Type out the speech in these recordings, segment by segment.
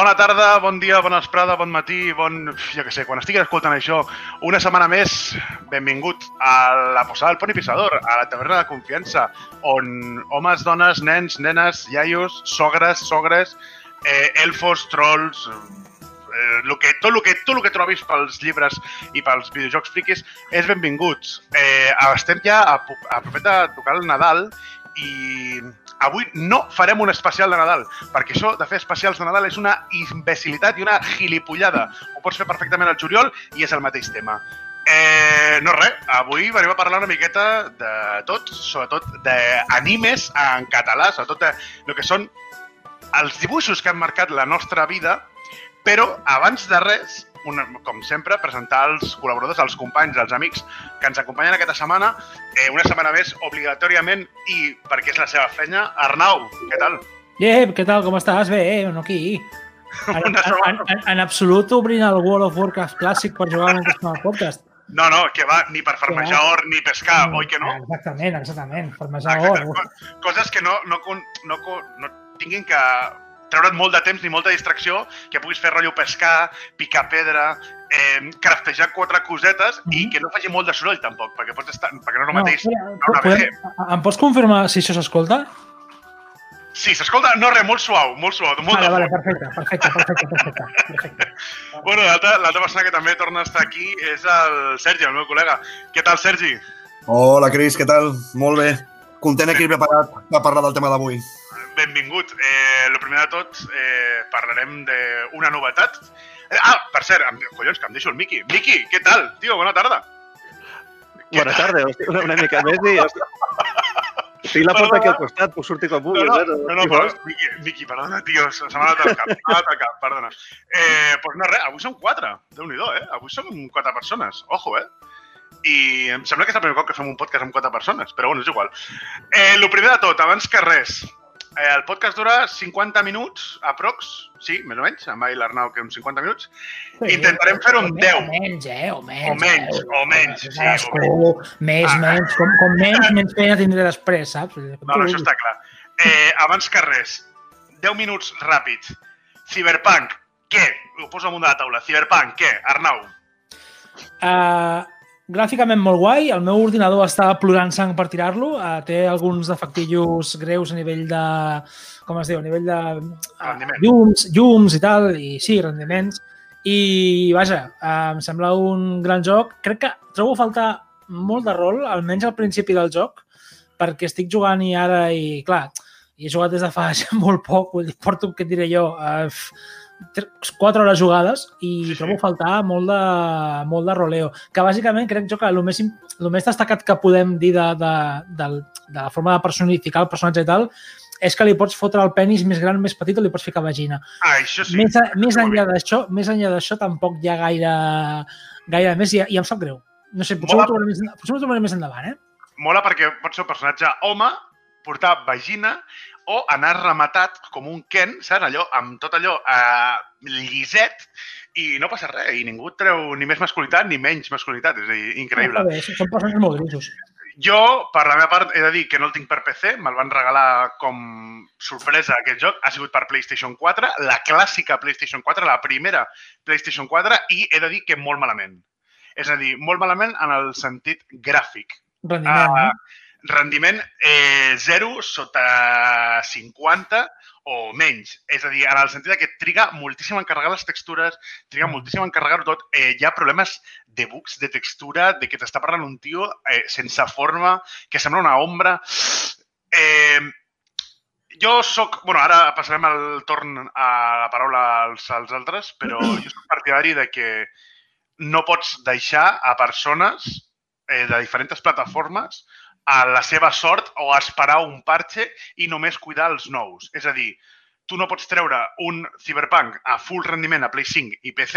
Bona tarda, bon dia, bona esprada, bon matí, bon... jo què sé, quan estiguis escoltant això, una setmana més, benvingut a la posada del Poni Pissador, a la taverna de confiança, on homes, dones, nens, nenes, iaios, sogres, sogres, eh, elfos, trolls, eh, lo que, tot el que, tot el que trobis pels llibres i pels videojocs friquis és benvinguts. Eh, estem ja a, a propet de tocar el Nadal i avui no farem un especial de Nadal, perquè això de fer especials de Nadal és una imbecilitat i una gilipollada. Ho pots fer perfectament al juliol i és el mateix tema. Eh, no res, avui venim a parlar una miqueta de tot, sobretot d'animes en català, sobretot el que són els dibuixos que han marcat la nostra vida, però abans de res una, com sempre, presentar els col·laboradors, els companys, els amics que ens acompanyen aquesta setmana, eh, una setmana més, obligatòriament, i perquè és la seva feina. Arnau, què tal? Yeah, què tal, com estàs? Bé, eh? no aquí. En, en, en, en absolut obrint el World of Warcraft clàssic per jugar en aquest podcast. No, no, que va ni per farmejar ja. or ni pescar, oi que no? Exactament, exactament, farmejar or. Coses que no, no, no, no, no tinguin que treure't molt de temps ni molta distracció, que puguis fer rotllo pescar, picar pedra, eh, craftejar quatre cosetes mm -hmm. i mhm. que no faci molt de soroll tampoc, perquè pots estar, perquè no és el mateix. No, no, podem, em pots confirmar si això s'escolta? Sí, s'escolta, no res, molt suau, molt suau. Molt vale, vale, perfecte, perfecte, perfecte, perfecte. perfecte. bueno, l'altra persona que també torna a estar aquí és el Sergi, el meu col·lega. Què tal, Sergi? Hola, Cris, què tal? Molt bé. Content aquí preparat per parlar del tema d'avui benvingut. Eh, el primer de tot, eh, parlarem d'una novetat. Eh, ah, per cert, em, collons, que em deixo el Miqui. Miqui, què tal? Tio, bona tarda. Bona tarda, una, una mica més i... Tinc la porta aquí al costat, puc sortir com vulguis. No, no, no, no però, Miqui, Miqui, perdona, tio, se m'ha anat al cap, m'ha anat al cap, perdona. Eh, pues no, res, avui som quatre, déu nhi eh? Avui som quatre persones, ojo, eh? i em sembla que és el primer cop que fem un podcast amb quatre persones, però bueno, és igual. Eh, el primer de tot, abans que res, Eh, el podcast dura 50 minuts, aprox, sí, més o menys, amb ell l'Arnau que uns 50 minuts. Sí, Intentarem fer-ho en 10. O menys, eh? O menys. O menys, eh? o menys. Sí, o menys. Més, ah, menys. Com, com menys, menys feina tindré després, saps? No, no, això està clar. Eh, abans que res, 10 minuts ràpids. Cyberpunk, què? Ho poso amunt de la taula. Cyberpunk, què? Arnau. Uh, gràficament molt guai, el meu ordinador està plorant sang per tirar-lo, uh, té alguns defectillos greus a nivell de, com es diu, a nivell de uh, llums, llums i tal, i sí, rendiments, i vaja, uh, em sembla un gran joc. Crec que trobo a faltar molt de rol, almenys al principi del joc, perquè estic jugant i ara, i clar, i he jugat des de fa molt poc, vull dir, porto, què diré jo, uh, 4 hores jugades i trobo a faltar molt de, molt de roleo. Que bàsicament crec jo que el més, el més destacat que podem dir de, de, de, de la forma de personificar el personatge i tal és que li pots fotre el penis més gran, més petit o li pots ficar vagina. Ah, això sí. Més, més enllà d'això, més enllà d'això tampoc hi ha gaire, gaire més i, i em sap greu. No sé, potser, Mola... ho trobaré més, potser ho trobaré més endavant, eh? Mola perquè pot ser un personatge home, portar vagina o anar rematat com un Ken, saps? Allò, amb tot allò eh, lliset i no passa res, i ningú treu ni més masculinitat ni menys masculinitat, és a dir, increïble. Bé, són persones molt grisos. Jo, per la meva part, he de dir que no el tinc per PC, me'l van regalar com sorpresa aquest joc, ha sigut per PlayStation 4, la clàssica PlayStation 4, la primera PlayStation 4, i he de dir que molt malament. És a dir, molt malament en el sentit gràfic. Rendiment, uh, no? Rendiment eh, 0 sota 50 o menys. És a dir, en el sentit que triga moltíssim a encarregar les textures, triga mm. moltíssim a encarregar-ho tot. Eh, hi ha problemes de bugs de textura, de que t'està parlant un tio eh, sense forma, que sembla una ombra. Eh, jo sóc... bueno, ara passarem el torn a la paraula als, als altres, però jo sóc partidari de que no pots deixar a persones eh, de diferents plataformes a la seva sort o a esperar un parche i només cuidar els nous. És a dir, tu no pots treure un Cyberpunk a full rendiment a Play 5 i PC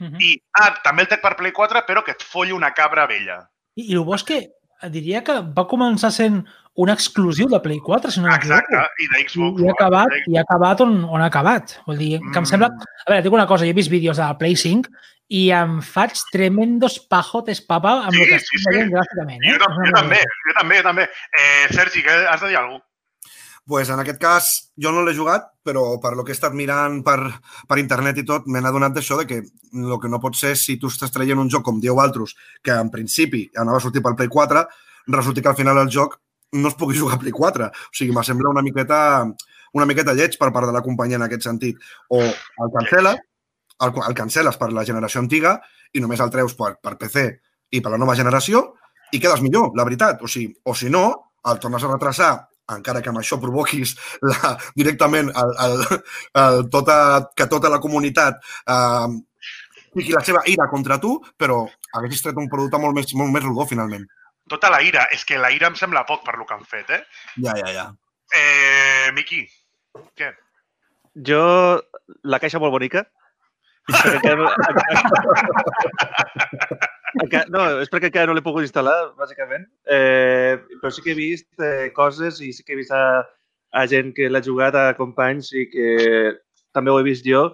uh -huh. i, ah, també el tec per Play 4, però que et folli una cabra vella. I, i el bo és que diria que va començar sent un exclusiu de Play 4, si no Exacte, m'equivoco. i de Xbox. I ha acabat, i ha acabat on, on ha acabat. Vull dir, que em Mm. sembla... A veure, dic una cosa, jo he vist vídeos de la Play 5 i em faig tremendos pajotes papa amb Sí, el que sí, estic sí. veient gràficament. Eh? Jo, tam- jo també, jo també, jo també. Eh, Sergi, què has de dir alguna cosa? pues en aquest cas, jo no l'he jugat, però per lo que he estat mirant per, per internet i tot, me n'he adonat d'això de que el que no pot ser si tu estàs traient un joc, com dieu altres, que en principi anava a sortir per Play 4, resulta que al final el joc no es pugui jugar a Play 4. O sigui, me sembla una miqueta, una miqueta lleig per part de la companyia en aquest sentit. O el cancel·les, el, el cancel·les per la generació antiga i només el treus per, per PC i per la nova generació i quedes millor, la veritat. O sigui, o si no, el tornes a retrasar encara que amb això provoquis la, directament el, el, el, tota, que tota la comunitat eh, fiqui la seva ira contra tu, però haguessis tret un producte molt més, molt més rodó, finalment. Tota la ira. És que la ira em sembla poc per lo que han fet, eh? Ja, ja, ja. Eh, Miqui, què? Jo, la caixa molt bonica. Perquè encara, encara, no, és perquè encara no l'he pogut instal·lar, bàsicament. Eh, però sí que he vist eh, coses i sí que he vist a, a gent que l'ha jugat, a companys, i que també ho he vist jo.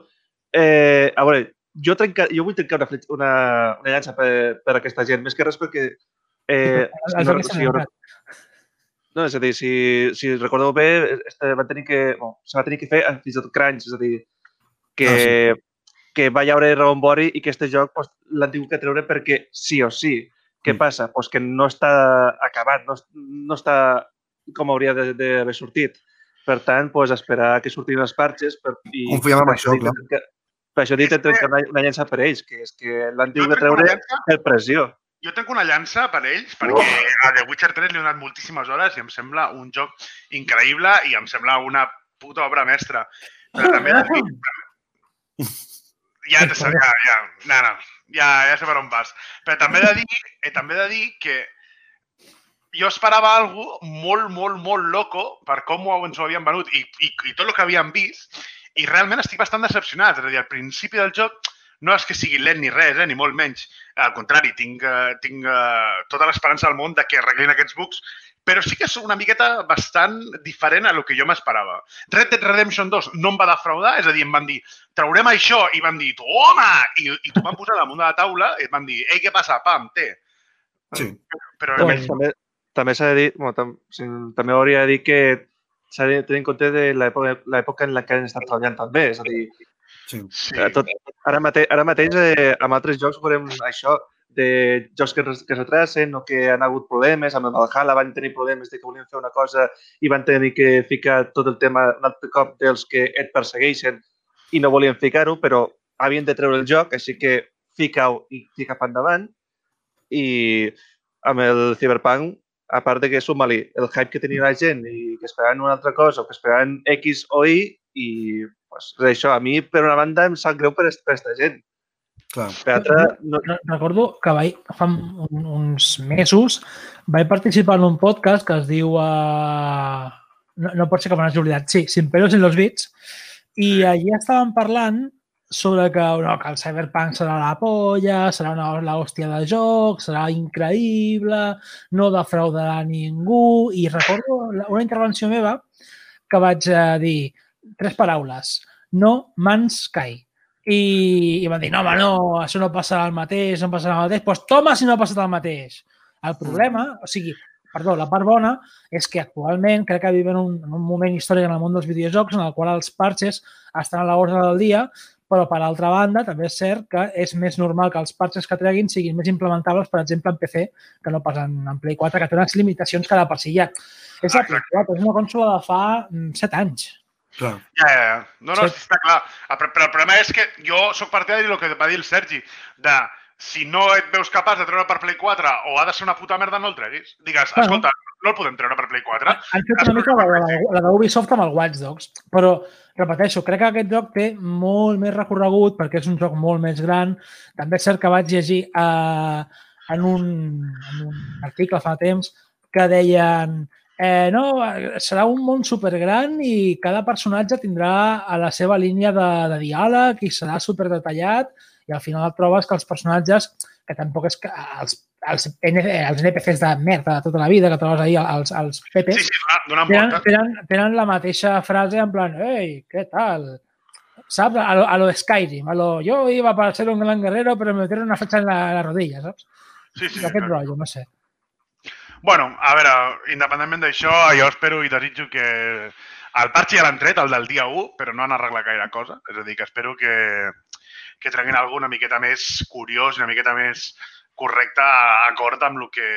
Eh, a veure, jo, trenca, jo vull trencar una, una, una llança per, per aquesta gent, més que res perquè... Eh, no, és si jo, no, és a dir, si, si recordeu bé, este, van tenir que, bueno, se va tenir que fer fins i tot crunch, és a dir, que, Ah, que va Raon Bori i que este joc pues, l'han tingut que treure perquè sí o sí. Què Mm. passa? Pues que no està acabat, no, no està com hauria de- d'haver sortit. Per tant, pues, esperar que surtin les parxes per, i Confiem en això, clar. que- Per això dit que- una, una llança per ells, que és que l'han tingut que treure per pressió. jo tenc una llança per ells perquè a The Witcher 3 li he donat moltíssimes hores i em sembla un joc increïble i em sembla una puta obra mestra. Però també dir... Ja, ja, ja, no, no, ja, ja sé per on vas. Però també he de dir, eh, també he de dir que jo esperava algo molt, molt, molt loco per com ho, ens ho havien venut i, i, i tot el que havíem vist i realment estic bastant decepcionat. És a dir, al principi del joc no és que sigui lent ni res, eh, ni molt menys. Al contrari, tinc, eh, tinc eh, tota l'esperança del món de que arreglin aquests bugs, però sí que és una miqueta bastant diferent a lo que jo m'esperava. Red Dead Redemption 2 no em va defraudar, és a dir, em van dir, traurem això, i van dir, toma! I, i t'ho van posar damunt de la taula i et van dir, ei, què passa? Pam, té. Sí. Però bueno, També, també s'ha de dir, bueno, tam, sí, també hauria de dir que s'ha de tenir en compte de l'època en la que han estat treballant també. És a dir, sí. sí. tot, ara, mate, ara mateix eh, amb altres jocs veurem això de jocs que, que es retrasen o que han hagut problemes. Amb el Valhalla van tenir problemes de que volien fer una cosa i van tenir que ficar tot el tema un altre cop dels que et persegueixen i no volien ficar-ho, però havien de treure el joc, així que fica-ho i fica cap endavant. I amb el Cyberpunk, a part de que suma-li el hype que tenia la gent i que esperaven una altra cosa o que esperaven X o Y, i pues, això, a mi, per una banda, em sap greu per aquesta gent. Clar. Per altra, no, Re- Recordo que vaig, fa un, uns mesos vaig participar en un podcast que es diu... Uh, no, no pot ser que me n'hagi oblidat. Sí, Sin pelos en los bits. I allí estaven parlant sobre que, no, que el Cyberpunk serà la polla, serà una la hòstia de joc, serà increïble, no defraudarà ningú. I recordo una intervenció meva que vaig eh, dir tres paraules. No mans kai. I, i van dir, no, home, no, això no passarà el mateix, no passarà el mateix. Doncs pues toma si no ha passat el mateix. El problema, o sigui, perdó, la part bona és que actualment crec que vivim en un, en un moment històric en el món dels videojocs en el qual els parches estan a l'ordre del dia, però per altra banda també és cert que és més normal que els parches que treguin siguin més implementables, per exemple, en PC, que no pas en, en Play 4, que té unes limitacions de per si ja. És la Play 4, és una consola de fa 7 anys. Clar. Ja, ja, ja. No, no, està clar. Ah, Però, el problema és que jo sóc partidari del que va dir el Sergi, de si no et veus capaç de treure per Play 4 o ha de ser una puta merda, no el treguis. Digues, Bueno. escolta, no el podem treure per Play 4. Han fet una mica la, la, la d'Ubisoft amb el Watch Dogs, però repeteixo, crec que aquest joc té molt més recorregut perquè és un joc molt més gran. També és cert que vaig llegir eh, en, un, en un article fa temps que deien eh, no, serà un món supergran i cada personatge tindrà a la seva línia de, de diàleg i serà superdetallat i al final et trobes que els personatges, que tampoc és que els, els, els NPCs de merda de tota la vida que trobes ahir als, als PPs, Sí, sí, tenen, tenen, tenen la mateixa frase en plan, ei, què tal? ¿Sabes? A lo, a lo Skyrim, a lo yo iba para ser un gran guerrero, pero me metieron una flecha en la, en la rodilla, ¿sabes? Sí, sí. Aquest rotllo, no sé. Bueno, a veure, independentment d'això, jo espero i desitjo que el parche ja l'han tret, el del dia 1, però no han arreglat gaire cosa. És a dir, que espero que, que treguin alguna una miqueta més curiós, una miqueta més correcte, acord amb el que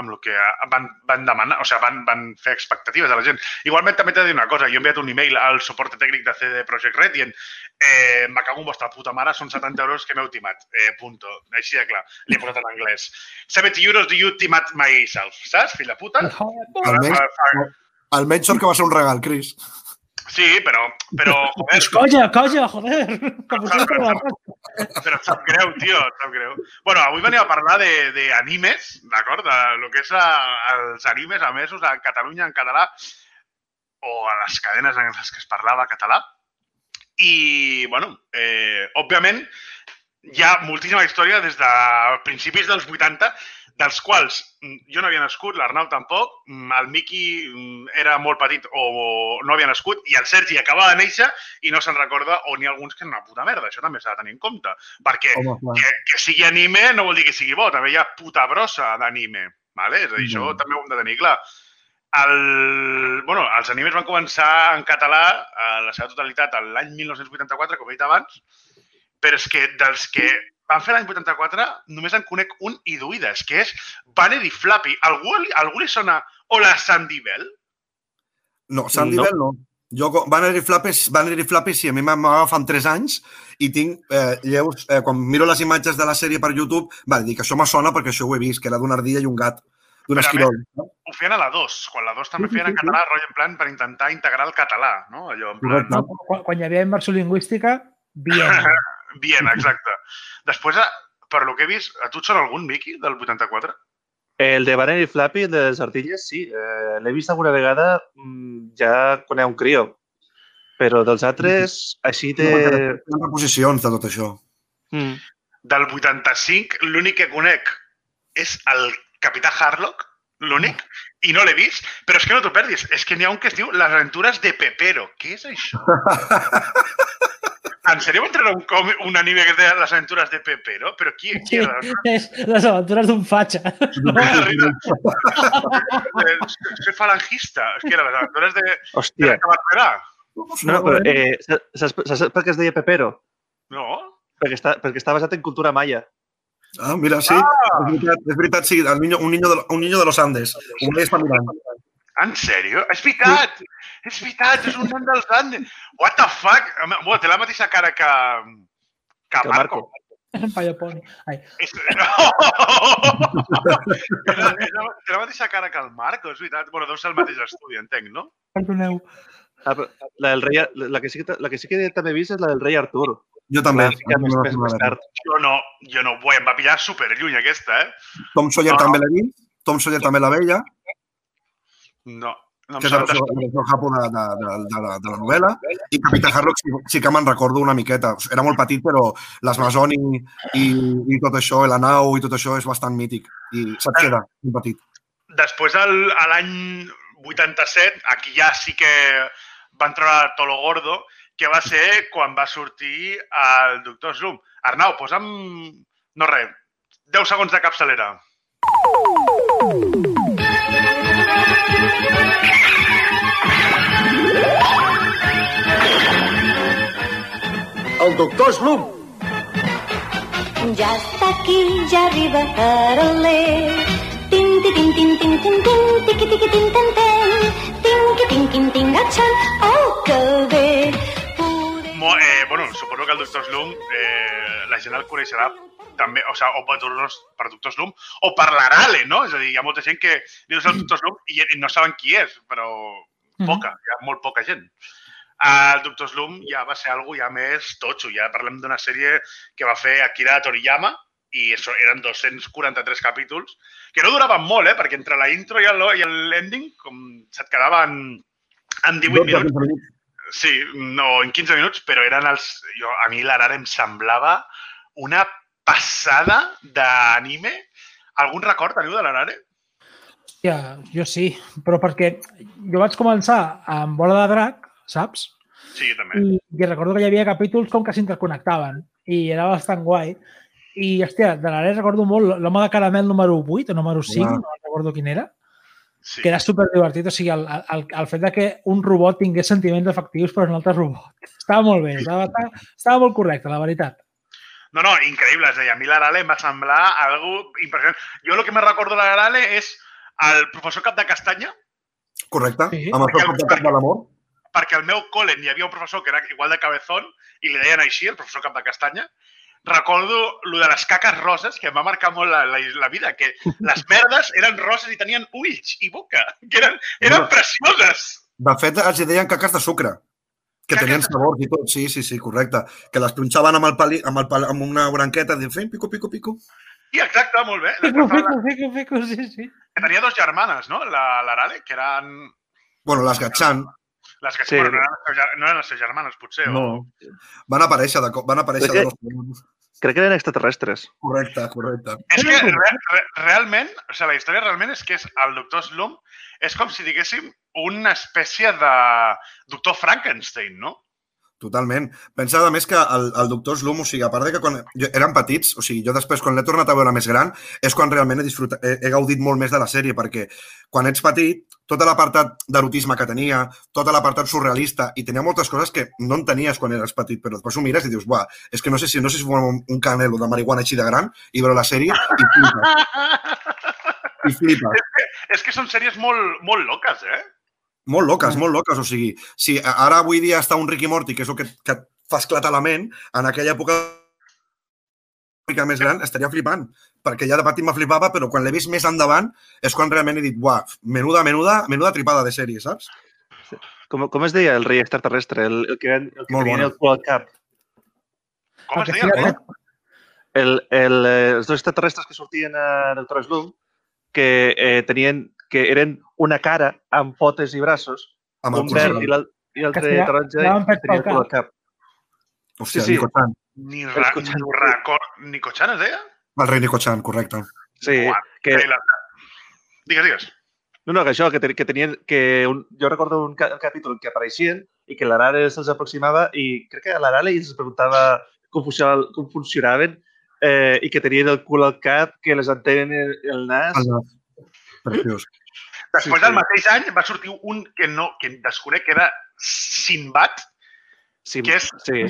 amb el que van, van demanar, o sigui, van, van fer expectatives de la gent. Igualment, també t'he de dir una cosa, jo he enviat un email al suport tècnic de CD Projekt Red dient eh, me cago en vostra puta mare, són 70 euros que m'heu timat. Eh, punto. Així de clar. Li he posat en anglès. 70 euros do you timat myself, saps, fill de puta? Almenys, Ah, almenys sort que va ser un regal, Cris. Sí, però, però, joder, colla, colla, joder. Como siempre la però et sap greu, tio, sap greu. Bueno, avui venim a parlar d'animes, d'acord? De lo que és a, els animes emesos a Catalunya en català o a les cadenes en les que es parlava català. I, bueno, eh, òbviament, hi ha moltíssima història des de principis dels 80, dels quals mm, jo no havia nascut, l'Arnau tampoc, mm, el Miqui mm, era molt petit o no havia nascut, i el Sergi acaba de néixer i no se'n recorda, o n'hi ha alguns que és una puta merda. Això també s'ha de tenir en compte. Perquè Home, clar. que, que sigui anime no vol dir que sigui bo, també hi ha puta brossa d'anime. Vale? És a dir, això Mm. també ho hem de tenir clar. El, bueno, els animes van començar en català a la seva totalitat l'any 1984, com he dit abans, però és que dels que van fer l'any 84 només en conec un i d'oïdes, que és Banner i Flappy. Algú, algú li sona Hola Sandy Bell? No, Sandy No. Bell no. Jo, Banner i Flappy, Banner i Flappy sí, a mi m'agafen 3 anys i tinc eh, lleus, eh, quan miro les imatges de la sèrie per YouTube, vale, dic, això me sona perquè això ho he vist, que era d'una ardilla i un gat, d'un esquirol. No? Ho feien a la 2, quan la 2 també feien en català, rotllo en plan per intentar integrar el català, no? Allò en plan... No, quan, quan hi havia immersió lingüística, bien. Bien, exacte. Després, eh, per lo que he vist, a tu et sona algun, Miqui, del 84? El de Banner i Flappy, el de les ardilles, sí. Eh, L'he vist alguna vegada mm, ja quan era un crio. Però dels altres, així de... No, hi ha reposicions de tot això. Mm. Del 85, l'únic que conec és el Capità Harlock, l'únic, i no l'he vist, però és que no t'ho perdis, és que n'hi ha un que es diu Les aventures de Pepero. Què és això? En sèrio van treure un, com, un anime que es deia Les aventures de Pepero? Però qui, qui Sí, era? és les aventures d'un fatxa. Eh, Soy falangista. És que era Les aventures de, de Hòstia. la Cabarberà. No, però, eh, saps, saps, saps per què es deia Pepero? No? Perquè està, perquè està basat en cultura maia. Ah, mira, sí, és veritat, és veritat sí, el niño, un, niño de, un niño de los Andes. Vaig estar mirant. En sèrio? És veritat! És veritat, és un nen dels Andes. What the fuck? Bueno, té la mateixa cara que, que, Que Marco. Marco. Un paio poni. Ai, És... No! és la, és la, té la mateixa cara que el Marco, és veritat. Bueno, deu ser el mateix estudi, entenc, no? perdoneu. Ah, però la, del rei, la, que sí que, la que sí que també he vist és la del rei Artur. Jo també. La fica més, més, més tard. Jo no, jo no. Ui, em va pillar superlluny aquesta, eh? Tom Sawyer No, no. també l'he vist, Tom Sawyer també la veia, No. no que és la versió, versió japo de, de, de, de, la, de la novel·la, i Capità Harlock sí, sí que me'n recordo una miqueta. Era molt petit, però l'Esmazón i, i, i tot això, la nau i tot això és bastant mític. I se't queda, un petit. Després, el, a l'any 87, aquí ja sí que van treure Tolo Gordo, que va ser quan va sortir el Doctor Slum. Arnau, posa'm... No res, 10 segons de capçalera. El doctor Slum! Ja està aquí, ja arriba Caroler. Tin, ti, tin, tin, tin, tin, tin, tiqui, tiqui, tin, tin, tin. Tinqui, tinqui, tingatxan, oh, que bé. Poder... Mo, eh, bueno, suposo que el Doctor Slum eh, la gent el coneixerà també, o, sigui, o per, per Doctor Slum o per l'Arale, no? És a dir, hi ha molta gent que dius el Doctor Slum i, i no saben qui és, però poca, hi ha molt poca gent. El Doctor Slum ja va ser algo ja més totxo, ja parlem d'una sèrie que va fer Akira Toriyama i això eren 243 capítols, que no duraven molt, eh? perquè entre la intro i el- i l'ending com se't quedaven en 18 minuts Sí, no, en 15 minuts, però eren els... Jo, a mi l'Arara em semblava una passada d'anime Algun record teniu de l'Arare? Hòstia, jo sí, però perquè jo vaig començar amb Bola de Drac, saps? Sí, jo també. I, i recordo que hi havia capítols com que s'interconnectaven i era bastant guai. I, hòstia, de l'Are recordo molt l'home de caramel número 8 o número 5, Uau. no recordo quin era, Sí. que era super divertit. O sigui, el, el, el fet de que un robot tingués sentiments afectius per un altre robot. Estava molt bé, estava, estava, estava molt correcte, la veritat. No, no, increïble. És a dir, a mi l'Arale em va semblar algo impressionant. Jo el que me recordo de l'Arale és el professor Cap de Castanya, Correcte? Sí. Amb el de cap de l'amor? Perquè al meu col·le n'hi havia un professor que era igual de cabezón i li deien així, el professor Cap de Castanya. Recordo lo de les caques roses, que em va marcar molt la, la, la vida, que les merdes eren roses i tenien ulls i boca, que eren, eren No. precioses. De fet, els deien caques de sucre, que Caques tenien sabors i tot. Sí, sí, sí, correcte. Que les punxaven amb, el pali, amb, el pal, amb una branqueta, dient, fent pico, pico, pico. I exacte, molt bé. Portava- fico, fico, fico, sí, sí. que tenia dos germanes, no? La- L'Arale, que eren... Bueno, les Gatchan Les que Sí. bueno, no, eren no eren les seves germanes, potser. O... no. van aparèixer, de, cop- van aparèixer Crec de que- los... Crec que eren extraterrestres. Correcte, correcte. És que re, re, realment, o sigui, la història realment és que és el doctor Slum és com si diguéssim una espècie de doctor Frankenstein, no? Totalment. Pensa, a més, que el, el doctor Slum, o sigui, a part de que quan jo, eren petits, o sigui, jo després, quan l'he tornat a veure més gran, és quan realment he, disfrutat, he, he gaudit molt més de la sèrie, perquè quan ets petit, tota l'apartat d'erotisme que tenia, tota l'apartat surrealista, i tenia moltes coses que no en tenies quan eres petit, però després ho mires i dius, buah, és que no sé si no sé si fumar un, un canelo de marihuana així de gran i veure la sèrie i flipes. I flipes. és que són sèries molt, molt loques, eh? Molt loques, molt loques. O sigui, si ara avui dia està un Ricky Morty, que és el que, que et fa esclatar la ment, en aquella època una mica més gran estaria flipant, perquè ja de petit me flipava, però quan l'he vist més endavant és quan realment he dit, uah, menuda, menuda, menuda tripada de sèrie, saps? Com, com es deia el rei extraterrestre? El, el que, el que Molt tenia bona. el cul al cap. Com es deia? El, el, eh, els dos extraterrestres que sortien a Doctor Slum, que eh, tenien que eren una cara amb potes i braços, Amb un el verd i l'al- i l'altre Que taronja, i tenia el cap. Hòstia, sí, sí. Nico-chan. Ni, ra, Escolta, ni record... Nico-chan es deia? El rei Nico-chan, correcte. Sí, Uah, que, la... Digues, digues. no, no, que això, que, ten- que tenien, que un, jo recordo un, ca- un capítol en què apareixien i que l'Arale se'ls aproximava i crec que a l'Arale els preguntava com, funcionava, com funcionaven eh, i que tenien el cul al cap, que les antenen el, el nas. El nas. Preciós. Després sí. del mateix any va sortir un que no que desconec que era Sinbad, Sí, que és- sí.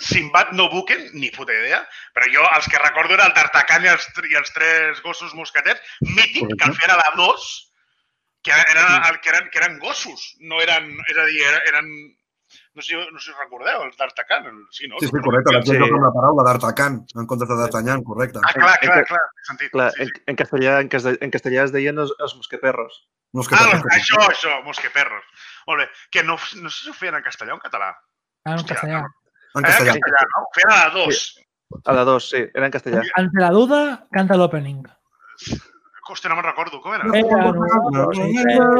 Sinbad no buquen, ni puta idea, però jo els que recordo era el D'Artagnan i, els, i els tres gossos mosqueters, mític, que al fer era la 2, que, eren, que, eren, que eren gossos, no eren, és a dir, eren, eren no sé, no sé si recordeu, els D'Artagnan, el- sí, no? Sí, sí, correcte. Vaig Sí. sí. amb la paraula d'Artacan, en comptes de d'Artagnan, correcte. Ah, clar, clar, clar, sentit. Clar, sí, en, sí. en, castellà, en, cas- en castellà es deien els, els mosqueperros. Que Ah, això, això, mosqueperros. Molt bé. Que no, no sé si ho feien en castellà o en català. Ah, en Hòstia, castellà. En Era en castellà. castellà, no? Ho feien a la 2. A la 2, sí, era en castellà. Ante la duda, canta l'opening. Hòstia, no me'n recordo. Com era? Eran los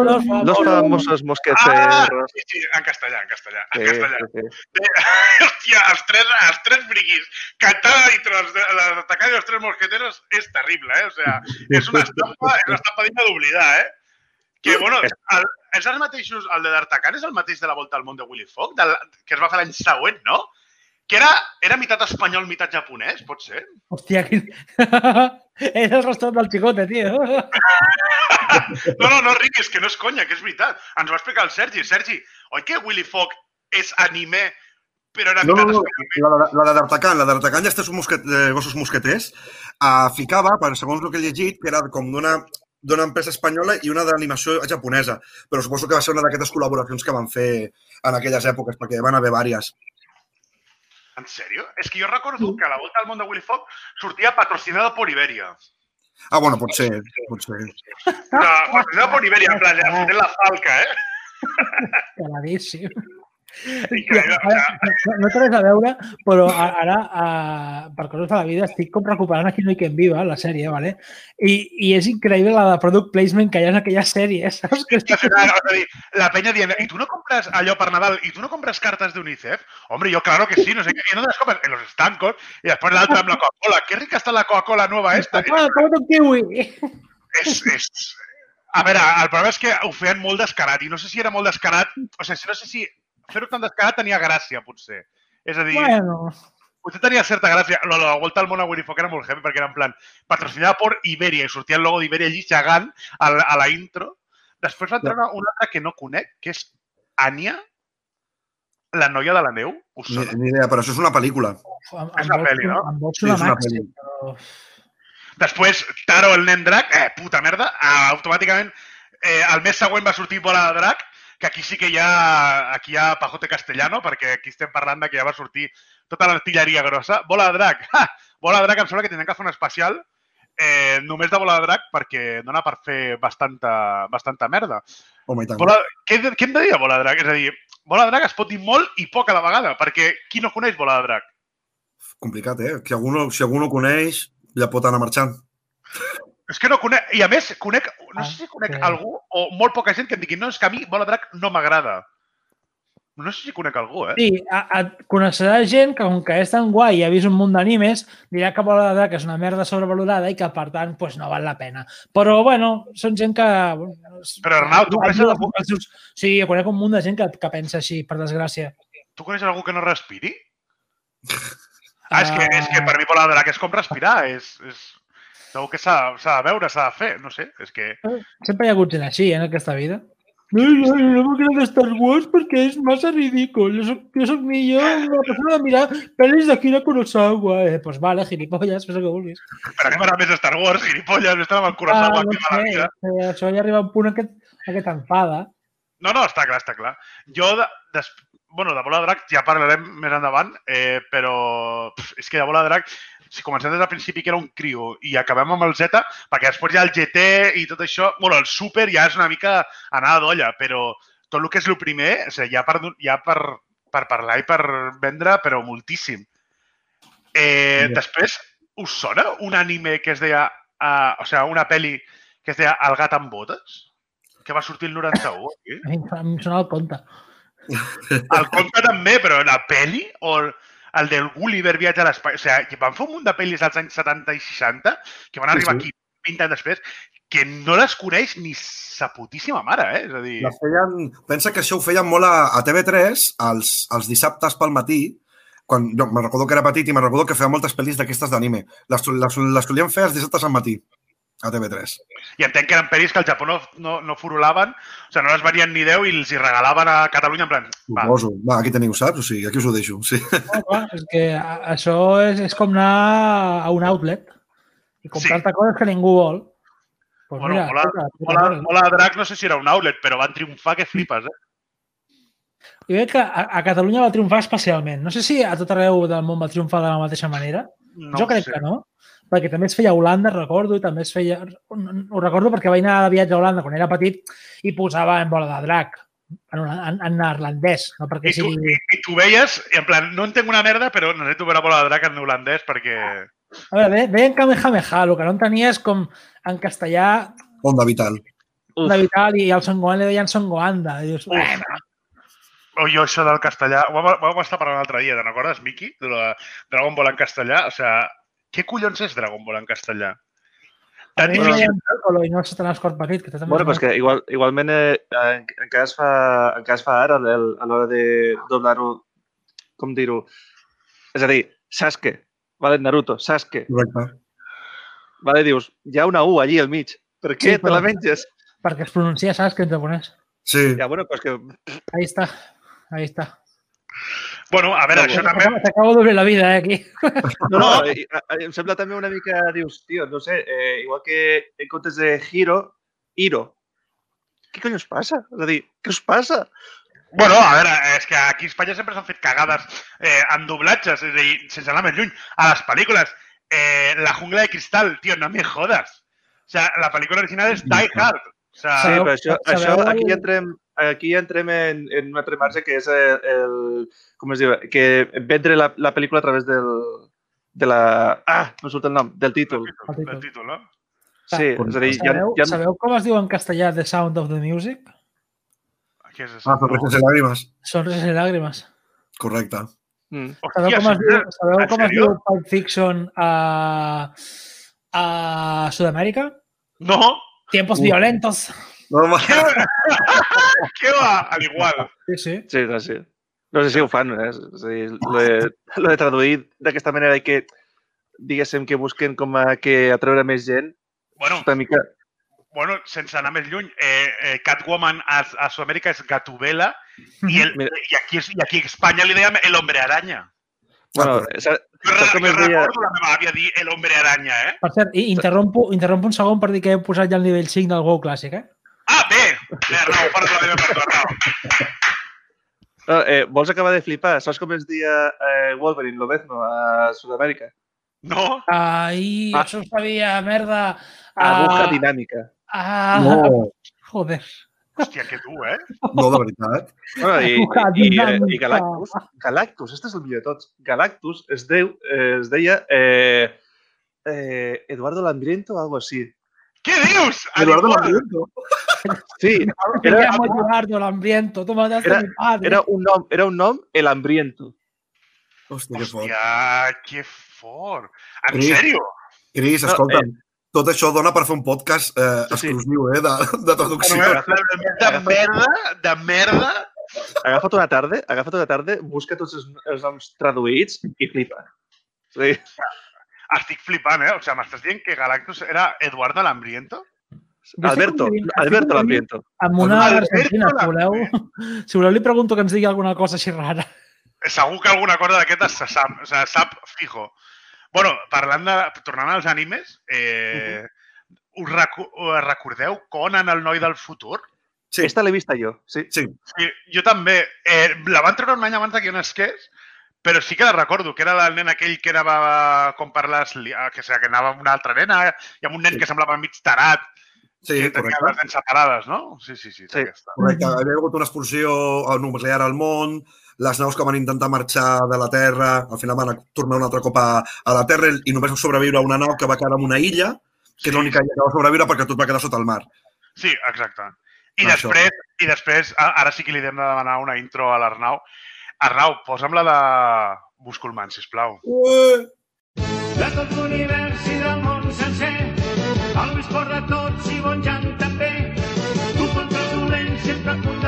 Los famosos. famosos Ah, sí, sí, en castellà, en castellà. En Sí, castellà. sí, sí. Hòstia, els tres, els tres briquis, cantar dintre els, de- les atacades dels tres mosqueteros és terrible, eh? O sea, és una estampa, és una estampa digna d'oblidar, eh? Que, bueno, el, és els mateixos, el de D'Artacan és el mateix de la Volta al Món de Willy Fogg, del, que es va fer l'any següent, no? Que era, era meitat espanyol, meitat japonès, pot ser? Hòstia, quin... és el restaurant del xicote, tio. No, no, no riguis, que no és conya, que és veritat. Ens ho va explicar el Sergi. Sergi, oi que Willy Fogg és anime, però era No, no, no, espanyol? la, de- la d'Artacan, la de d'Artacan ja estes mosquet, eh, gossos mosqueters, eh, ficava, per, segons el que he llegit, que era com d'una d'una empresa espanyola i una d'animació japonesa. Però suposo que va ser una d'aquestes col·laboracions que van fer en aquelles èpoques, perquè van haver vàries. En sèrio? És que jo recordo que a la volta al món de Willy Fogg sortia patrocinada per Iberia. Ah, bueno, pot ser, pot ser. No, patrocinada per Iberia, en plan, de la falca, eh? Caladíssim. No, no té res a veure, però ara, a, per coses de la vida, estic com recuperant aquí No hi quien viva, la sèrie, ¿vale? I, i és increïble la de product placement que hi ha en aquella sèrie, saps? Que dir, la peña dient, ¿y tú no compras allò per Nadal? ¿Y tú no compras cartas de UNICEF? Hombre, yo claro que sí, no sé qué. ¿Y dónde las compras? En los estancos. Y después l'altre amb la Coca-Cola. Qué rica está la Coca-Cola nueva esta. Ah, com un kiwi! És, és... A veure, el problema és que ho feien molt descarat i no sé si era molt descarat, o sigui, no sé si fer-ho tan descarat tenia gràcia, potser. És a dir, Bueno, potser tenia certa gràcia. La, la volta al món a Winnie Fox era molt heavy perquè era en plan patrocinada per Iberia i sortia el logo d'Iberia allí gegant a, la- a la intro. Després va treure una altra que no conec, que és Anya, la noia de la neu. Us Ni, sona? ni idea, però això és una pel·lícula. amb, És una pel·li, no? Sí, una és una pel·li. però... Després, Taro, el nen drac, eh, puta merda, ah, automàticament eh, el mes següent va sortir Bola de Drac, que aquí sí que hi ha, aquí hi ha Pajote Castellano, perquè aquí estem parlant de que ja va sortir tota l'artilleria grossa. Bola de Drac, ha! Bola de Drac em sembla que tindrem que fer un especial eh, només de Bola de Drac perquè dona per fer bastanta, bastanta merda. Home, i tant. Bola, què, què hem de dir de Bola de Drac? És a dir, Bola de Drac es pot dir molt i poc a la vegada, perquè qui no coneix Bola de Drac? Complicat, eh? Que algú, no- si algú no coneix, ja pot anar marxant. És que no conec, i a més conec, no Ah, sé si conec sí. algú o molt poca gent que em digui no, és que a mi Bola Drac no m'agrada. No sé si conec algú, eh? Sí, a, a, coneixerà gent que, com que és tan guai i ha vist un munt d'animes, dirà que Bola de Drac és una merda sobrevalorada i que, per tant, pues, no val la pena. Però, bueno, són gent que... Però, Arnau, tu coneixes algú? Seus- Sí, jo conec un munt de gent que, que pensa així, per desgràcia. Tu coneixes algú que no respiri? Ah, és que, és que per mi Bola de Drac és com respirar, és... és... Segur que s'ha de veure, s'ha de fer, no sé, és que... Sempre hi ha hagut gent així, eh, en aquesta vida. No, no, no m'agrada Star Wars perquè és massa ridícul. Jo soc, jo soc millor una persona de mirar pel·lis de Kira Kurosawa. Eh, pues vale, gilipolles, fes el que vulguis. Per mi m'agrada més Star Wars, gilipolles, m'estan amb el Kurosawa Ah, no a la sé, vida. eh, això ja arriba a un punt en què, en què t'enfada. No, no, està clar, està clar. Jo, de, des, bueno, de Bola Drac ja parlarem més endavant, eh, però pf, és que de Bola Drac, si comencem des del principi que era un crio i acabem amb el Z, perquè després hi ha el GT i tot això, bueno, el Super ja és una mica anada d'olla, però tot el que és el primer, o sigui, ja per, ja per, per parlar i per vendre, però moltíssim. Eh, Sí. després, us sona un anime que es deia, uh, o sigui, una pel·li que es deia El gat amb botes? Que va sortir el 91, aquí? Mi em sona el compte. El conte també, però la peli o el, el del Gulliver viatge a l'espai... O sigui, van fer un munt de pel·lis als anys 70 i 60 que van Sí, arribar sí. aquí 20 anys després que no les coneix ni sa putíssima mare, eh? És a dir... La feien, pensa que això ho feien molt a, a TV3, els, els dissabtes pel matí, quan jo me'n recordo que era petit i me'n recordo que feia moltes pel·lis d'aquestes d'anime. Les, les, les solien fer els dissabtes al matí, a TV3. I entenc que eren pel·lis que al Japó no, no, no furulaven, o sigui, no les venien ni Déu i els hi regalaven a Catalunya en plan... Va, Suposo. Va, aquí teniu, saps? O sigui, aquí us ho deixo. Sí. No, clar, és que això és, és com anar a un outlet i comprar-te coses que ningú vol. Pues Bueno, mira, puta Mola, mare. Mola de Drac no sé si era un outlet, però van triomfar que flipes, eh? Jo crec que a, a Catalunya va triomfar especialment. No sé si a tot arreu del món va triomfar de la mateixa manera. No jo crec sé. que no. Perquè també es feia a Holanda, recordo, i també es feia... Ho recordo perquè vaig anar de viatge a Holanda quan era petit i posava en bola de drac en, en, en neerlandès, no perquè I tu, sigui... i, i tu veies, en plan, no entenc una merda, però necessito veure Bola de Drac en holandès perquè... A veure, ve- veien Kamehameha, el que no entenia és com en castellà Onda vital. de Vital i al Son Gohan li deien Son Goanda. I dius, O jo això del castellà... Ho vam, ho vam estar parlant l'altre dia, te'n recordes, Miki? De la Dragon Ball en castellà? O sigui, què collons és Dragon Ball en castellà? Tan difícil. i no se t'anà cort petit, que també Bueno, és pues que igual, igualment eh, en, encara, es fa, encara es fa ara el, a l'hora de doblar-ho, com dir-ho, és a dir, Sasuke, vale, Naruto, Sasuke, Correcte. vale, dius, hi ha una U allí al mig, per què Sí, te però- la menges? perquè es pronuncia Sasuke en japonès. Sí. Ja, bueno, pues que Ahí está, ahí está. Bueno, a veure, això també... T'acabo d'obrir la vida, eh, aquí. No, no, em sembla també una mica, dius, tio, no sé, eh, igual que en comptes de Hiro, Hiro. Què us passa? És a dir, què us passa? Bueno, a veure, és que aquí a Espanya sempre s'han fet cagades eh, en doblatges, és a dir, sense anar més lluny. A les pel·lícules, eh, La jungla de cristal, tio, no me jodas. O sea, la pel·lícula original és Die Hard. O sea, Sí, però això, això aquí, entrem, aquí entrem en, en un altre marge que és el, el com es diu, que vendre la, la pel·lícula a través del, de la... Ah, no surt el nom, del títol. El títol, el títol, no? Sí, és a dir, Sabeu, hi ha, sabeu com es diu en castellà The Sound of the Music? Què és això? Ah, Sonrises i Lágrimas. Sonrises i làgrimes. Correcte. Mm. Sabeu Hòstia, com es diu, sabeu com es diu Pulp Fiction a, a Sud-amèrica? No? Tiempos Uh. violentos. No, Què va? Al igual. Sí, sí. Sí, no, sí. No sé si ho fan, eh? És a dir, lo de, lo de traduir d'aquesta manera i que, diguéssim, que busquen com a que atreure més gent, Bueno, una mica... bueno, sense anar més lluny, eh, eh, Catwoman a, a Sud-amèrica és Gatubela i, el, Mira. i, aquí, és- i aquí a Espanya li dèiem el hombre araña. Bueno, sa- Jo, com jo recordo la meva àvia dir el hombre araña, eh? Per cert, i interrompo, interrompo un segon per dir que he posat ja el nivell 5 del Go Clàssic, eh? Bé, Arnau, parla la meva per tu, Arnau. no, eh, vols acabar de flipar? Saps com es deia eh, Wolverine, Lobezno, a Sud-amèrica? No? Ai, Ah. això ho sabia, merda. Aguja Ah, dinàmica. ah, no, Joder. Hòstia, que tu, eh? no, de veritat. Bueno, i, i, i, i dinàmica. Galactus, Galactus, este és el millor de tots. Galactus es, deu, eh, es deia eh, eh, Eduardo Lambriento o algo així. Què dius? Eduardo. Lambriento. Sí, era, Eduardo Lambriento, tú mataste Era- a mi padre. era un nom, era un nom, el Hambriento. Hòstia, que fort. Hòstia, que fort. En Sí. sèrio? Cris, No, escolta'm, tot això dona per fer un podcast eh, Sí, sí. exclusiu, eh, de, de traducció. De merda, de merda. Agafa't una tarda, agafa't una tarda, busca tots els, els noms traduïts i flipa. Sí. Estic flipant, eh? O sigui, m'estàs dient que Galactus era Eduardo Lambriento? Jo Alberto, Alberto Lambriento. Amb una argentina, si voleu, si voleu li pregunto que ens digui alguna cosa així rara. Segur que alguna cosa d'aquestes se sap, o sigui, sap fijo. bueno, parlant de... Tornant als animes, eh, us, recu us recordeu Conan, el noi del futur? Sí. Esta l'he vista jo, sí. Sí, Sí, jo també. Eh, la van treure un any abans de que nasqués, però sí que la recordo, que era el nen aquell que anava com per les... ah, Que, que anava amb una altra nena i amb un nen Sí. que semblava mig tarat, sí, que tenia correcte. les separades, no? Sí, sí, sí. Sí. Correcte, hi havia hagut una expulsió nuclear al món, les naus que van intentar marxar de la Terra, al final van a tornar un altre cop a, a la Terra i només va sobreviure una nau que va quedar en una illa, que és Sí. l'única illa que va sobreviure perquè tot va quedar sota el mar. Sí, exacte. I Això. després, i després, ara sí que li hem de demanar una intro a l'Arnau. Arnau, posa'm la de Buscolman, sisplau. Ué! de tot l'univers i del món sencer. El Lluís corre tots i bon Jan també. Tu contra els dolents sempre a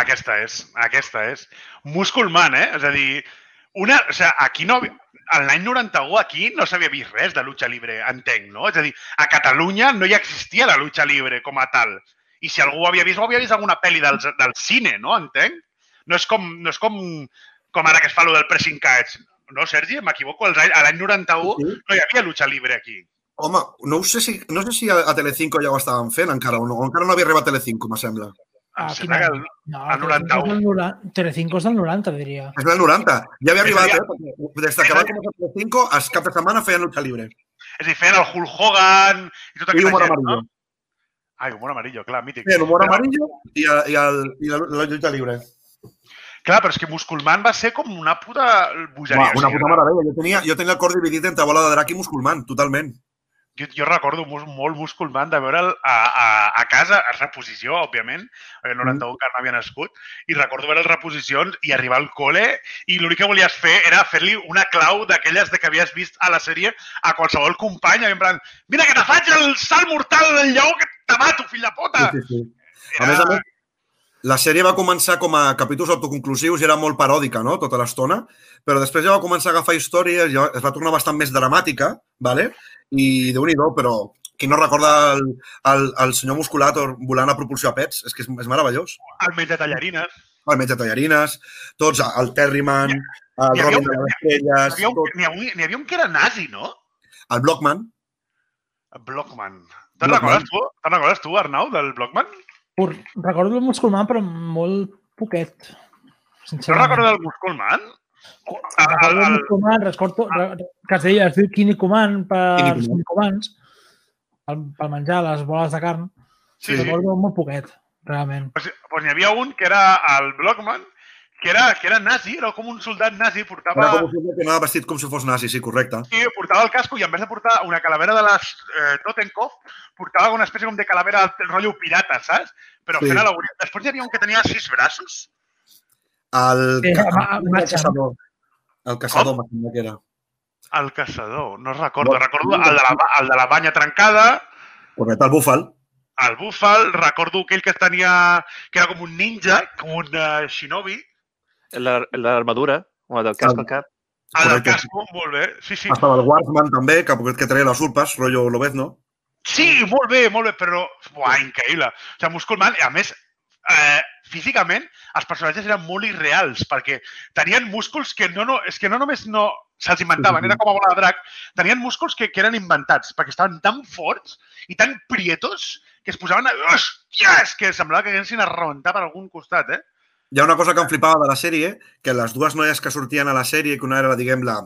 Aquesta és, aquesta és. Musculman, eh? És a dir, una, o sigui, aquí no... En l'any 91 aquí no s'havia vist res de lucha libre, entenc, no? És a dir, a Catalunya no hi existia la lucha libre com a tal. I si algú ho havia vist, ho havia vist alguna pel·li del, del cine, no? Entenc? No és com, no és com, com ara que es fa lo del pressing catch. No, Sergi? M'equivoco? A l'any 91 Sí. no hi havia lucha libre aquí. Home, no sé si, no sé si a, a Telecinco ja ho estaven fent encara o no. Encara no havia arribat Telecinco, me sembla. Ah, quina- el- No, el 91. Telecinco és del 90 Telecinco és del 90, diria. És del 90. Ja havia arribat, eh? Des de que va començar Telecinco, els cap de setmana feien lucha libre. És a dir, feien el Hulk Hogan i tota I aquesta humor gent, amarillo. no? Ai, humor amarillo, clar, mític. Feien humor Però- amarillo i, i, el, i la, la lluita libre. Clar, però és que Musculman va ser com una puta bogeria. Una puta meravella. Jo tenia, jo tenia el cor dividit entre bola de drac i musculman, totalment. Jo, jo recordo mus, molt Musculman de veure'l a, a, a casa, a reposició, òbviament, Mm. en 91 encara no havia nascut, i recordo veure les reposicions i arribar al col·le i l'únic que volies fer era fer-li una clau d'aquelles de que havies vist a la sèrie a qualsevol company, en plan, mira que te faig el salt mortal del lleó que te mato, fill de puta! Sí, sí, sí. A més a més, la sèrie va començar com a capítols autoconclusius i era molt paròdica, no?, tota l'estona, però després ja va començar a agafar històries, ja es va tornar bastant més dramàtica, ¿vale? i déu nhi però qui no recorda el, el, el senyor Musculator volant a propulsió a pets? És que és, és meravellós. El menja tallarines. el metge Tallarines, tots, el Terryman, el Robin un- de les Estrelles, un, n'hi, havia, n'hi havia un que era nazi, no? el Blockman. Blockman. Te'n recordes tu? Te'n recordes tu, Arnau, del Blockman? Recordo el Musculman, però molt poquet. No recordes el Musculman? Recordo el el- Musculman, recordo, re- que es deia, es diu Kinnikuman per Kinnikuman. Kinnikuman, pel, pel menjar les boles de carn. Sí, sí. Recordo molt poquet, realment. Pues, pues n'hi havia un que era el Blockman, que era, que era nazi, era com un soldat nazi, portava, Era com un senyor que anava vestit com si fos nazi, sí, correcte. sí, portava el casco i en vez de portar una calavera de les eh, Totenkopf, portava una espècie com de calavera del rotllo pirata, saps? Però Sí. fent alegoria. Després hi havia un que tenia sis braços. El, Sí, ca- ma- el ma- caçador. El caçador, em sembla que era. El caçador, no recordo. No, Recordo no, el de, la, el de la banya trencada, Correcte, el búfal. el búfal, recordo aquell que tenia, que era com un ninja, com un uh, shinobi, El el l'armadura, o el del casc al cap. el del casco, molt bé, sí, sí. Estava el Warsman també, que, que traia les urpes, rotllo Lobezno. Sí, molt bé, molt bé, però... Buah, increïble. O sigui, Musculman, a més, eh, físicament, els personatges eren molt irreals, perquè tenien músculs que no, no, és que no només no se'ls inventaven, era com a bola de drac, tenien músculs que, que eren inventats, perquè estaven tan forts i tan prietos que es posaven... A... Hòsties! Que semblava que haguessin a rebentar per algun costat, eh? Hi ha una cosa que em flipava de la sèrie, que les dues noies que sortien a la sèrie, que una era, diguem, la,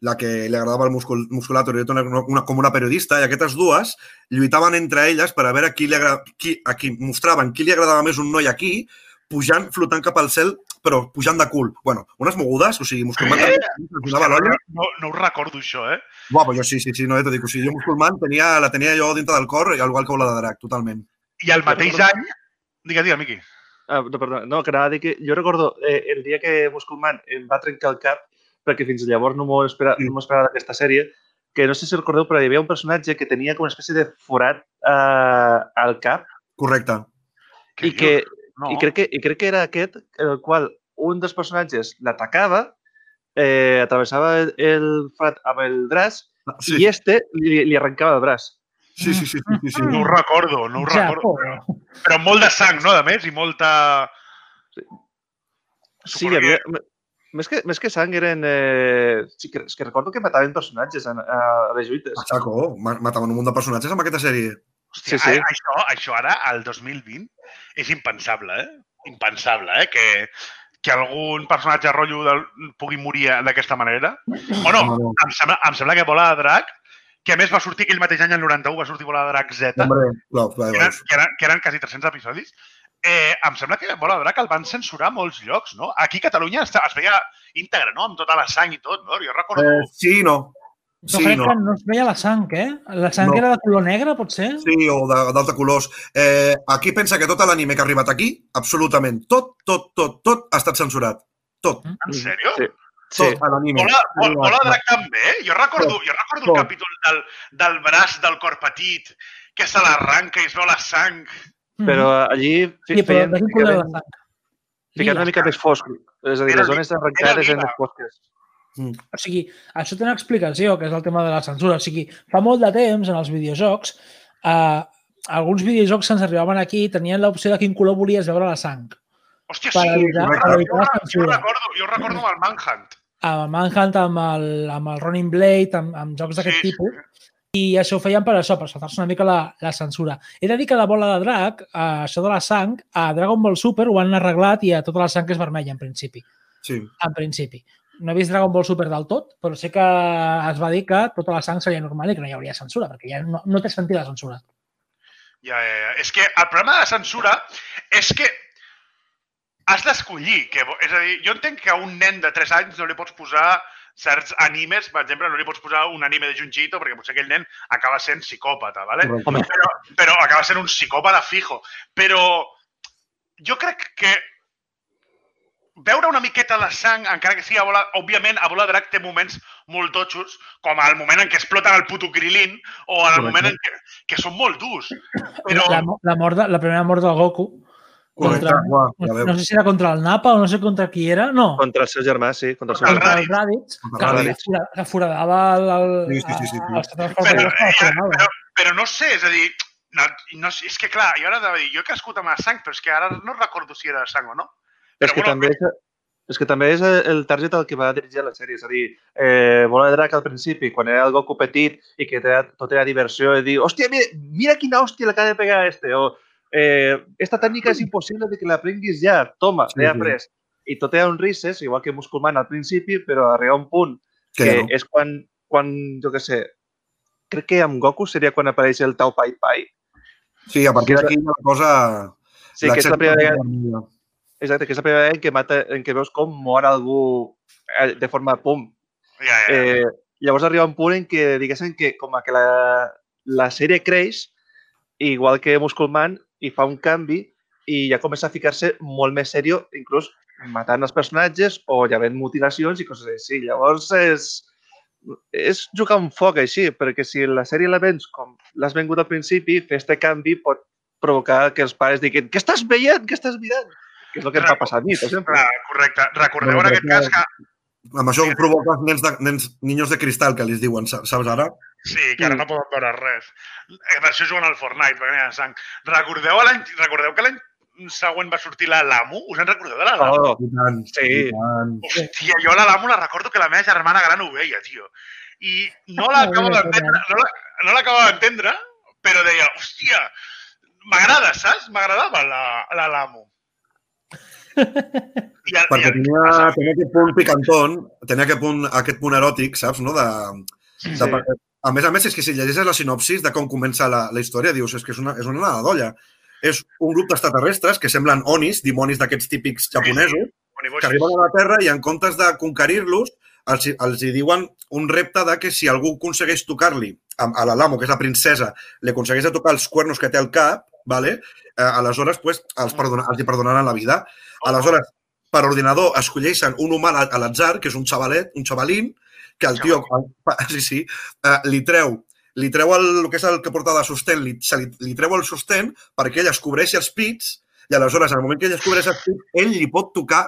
la que li agradava el muscul, musculator i una, una, com una periodista, i aquestes dues lluitaven entre elles per a veure qui li agrada, qui, a qui mostraven qui li agradava més un noi aquí, pujant, flotant cap al cel, però pujant de cul. Bueno, unes mogudes, o sigui, musculman Eh? l'olla. No, no ho recordo, això, eh? Però jo sí, sí, sí, no, eh, t'ho dic, o sigui, jo musculman tenia, la tenia jo dintre del cor, igual que la de drac, totalment. I el mateix any... Digue, digue, Miqui. Ah, no, perdó, no, que anava a dir que jo recordo eh, el dia que Musculman em va trencar el cap, perquè fins llavors no m'ho espera, no m'ho esperava d'aquesta sèrie, que no sé si recordeu, però hi havia un personatge que tenia com una espècie de forat eh, al cap Correcte. i, que, No. i, crec que, i crec que era aquest el qual un dels personatges l'atacava, eh, atravessava el, el forat amb el braç Sí, i este li, li arrencava el braç. Sí, sí, sí, sí, sí, sí. No ho recordo, no ho Ja, recordo. por. Però amb molt de sang, no? De més, i molta... Sí, Suposo hi havia... Més que, més que sang eren... Eh... Sí, que, és que recordo que mataven personatges a, a, les lluites. A saco, ma- mataven un munt de personatges amb aquesta sèrie. Hòstia, Sí, sí. a- Això, això ara, al 2020, és impensable, eh? Impensable, eh? Que, que algun personatge rotllo del, pugui morir d'aquesta manera. O no, No, no. em sembla, em sembla que Bola de Drac, que a més va sortir aquell mateix any, el 91, va sortir Bola de Drac Z, Hombre, clar, que eren, que eren, que eren quasi 300 episodis, eh, em sembla que Bola de Drac el van censurar a molts llocs, no? Aquí a Catalunya es, es veia íntegre, no? Amb tota la sang i tot, no? Jo recordo... Eh, sí no. Però Sí, crec no. que no es veia la sang, eh? La sang No. era de color negre, potser? Sí, o de- d'altres colors. Eh, aquí pensa que tot l'anime que ha arribat aquí, absolutament tot, tot, tot, tot ha estat censurat. Tot. En sèrio? Sí. Sí. Tot a l'anime. Bola de drac també? Jo recordo, jo recordo el Tot. capítol del, del braç del cor petit, que se l'arranca i es veu la sang. Però allí fi- Sí, però feien, la sang? ficaven una mica més fosc. És a dir, Era les zones arrencades eren més fosques. O sigui, això té una explicació, que és el tema de la censura. O sigui, fa molt de temps, en els videojocs, eh, alguns videojocs que ens arribaven aquí tenien l'opció de quin color volies veure la sang. Hòstia, Per sí. evitar, correcte. per Jo, evitar la jo, recordo, jo recordo amb el Manhunt. Amb Manhunt, amb el, amb el Running Blade, amb, amb jocs d'aquest Sí, tipus, i això ho feien per això, per saltar-se una mica la, la censura. He de dir que la bola de drac, eh, això de la sang, a Dragon Ball Super ho han arreglat i a tota la sang és vermella, en principi. Sí. En principi. No he vist Dragon Ball Super del tot, però sé que es va dir que tota la sang seria normal i que no hi hauria censura, perquè ja no, no té sentit la censura. Ja, ja, ja. És que el problema de la censura és que has d'escollir. Que, és a dir, jo entenc que a un nen de 3 anys no li pots posar certs animes, per exemple, no li pots posar un anime de Junjito perquè potser aquell nen acaba sent psicòpata, ¿vale? Però, però acaba sent un psicòpata fijo. Però jo crec que veure una miqueta de sang, encara que sigui a bola... Òbviament, a bola drac té moments molt totxos, com el moment en què exploten el puto Krilin o en el moment en què, que són molt durs. Però, La, la, mort de, la primera mort del Goku, Correcte. Contra- ja no, sé si era contra el Napa o no sé contra qui era, no, Contra el seu germà, sí. Contra el seu Contra germà. el el Raditz, Contra que, el que, Raditz. fora- que foradava el, el, Sí, sí, sí, sí, sí. els transformadors que però, però, però no sé, és a dir, no, no, és que clar, jo ara de dir, jo he crescut amb la sang, però és que ara no recordo si era sang o no. És que bueno, també és, és que també és el target al que va dirigir la sèrie. És a dir, eh, Bola de Drac al principi, quan era el Goku petit i que era, tot era diversió, i dir, hòstia, mira, mira quina hòstia le acaba de pegar a este, o eh, esta tècnica és impossible de que l'aprenguis ja, toma, Sí, sí, ja sí. après. I tot era un risses, igual que Musculman al principi, però arriba un punt Que que no. és quan, quan, jo què sé, crec que amb Goku seria quan apareix el Tau Pai Pai. Sí, a partir d'aquí la cosa... Sí, que és la primera vegada, vegada... exacte, que és la primera vegada en què, mata, en què veus com mor algú eh, de forma pum. Ja, ja, ja. Eh, llavors arriba un punt en què, diguéssim, que com a que la, la sèrie creix, igual que Musculman, i fa un canvi i ja comença a ficar-se molt més serio, inclús matant els personatges o ja havent mutilacions i coses així. Llavors és, és jugar amb foc així, perquè si la sèrie la vens com l'has vengut al principi, fer este canvi pot provocar que els pares diguin què estàs veient, què estàs mirant? Que és el que em va passar a mi, per exemple. Ah, correcte. Recordeu Bueno, en aquest cas que... Amb això provoques nens, de, nens, niños de cristal, que li diuen, sa- saps ara? Sí, que ara no poden veure res. Eh, Per això juguen al Fortnite, perquè n'hi ha sang. Recordeu, l'any- recordeu que l'any següent va sortir la Lamu? Us en recordeu de la Lamu? Oh, I tant, Sí. i tant. Hòstia, jo la Lamu la recordo que la meva germana gran ho veia, tio. I no l'acabo d'entendre, no la- no d'entendre, però deia, hòstia, m'agrada, saps? M'agradava la, la Lamu. I, el, Perquè tenia, tenia aquest punt picantón, tenia aquest punt, aquest punt eròtic, saps, no? De, de, Sí. A més a més, és que si llegeixes la sinopsis de com comença la, la història, dius, és que és una, és una nada d'olla. És un grup d'extraterrestres que semblen onis, dimonis d'aquests típics japonesos, que arriben a la Terra i en comptes de conquerir-los, els, els hi diuen un repte de que si algú aconsegueix tocar-li a, a la Lamo, que és la princesa, li aconsegueix de tocar els cuernos que té al cap, vale? eh, aleshores pues, els, perdona, els hi perdonaran la vida. Aleshores, per ordinador, escolleixen un humà a a l'atzar, que és un xavalet, un xavalín, que el tio, sí, sí, eh, li treu li treu el, el que és el que porta de sostén, li, se li, li treu el sostén perquè ell es cobreixi els pits i aleshores, en el moment que ell es cobreix els pits, ell li pot tocar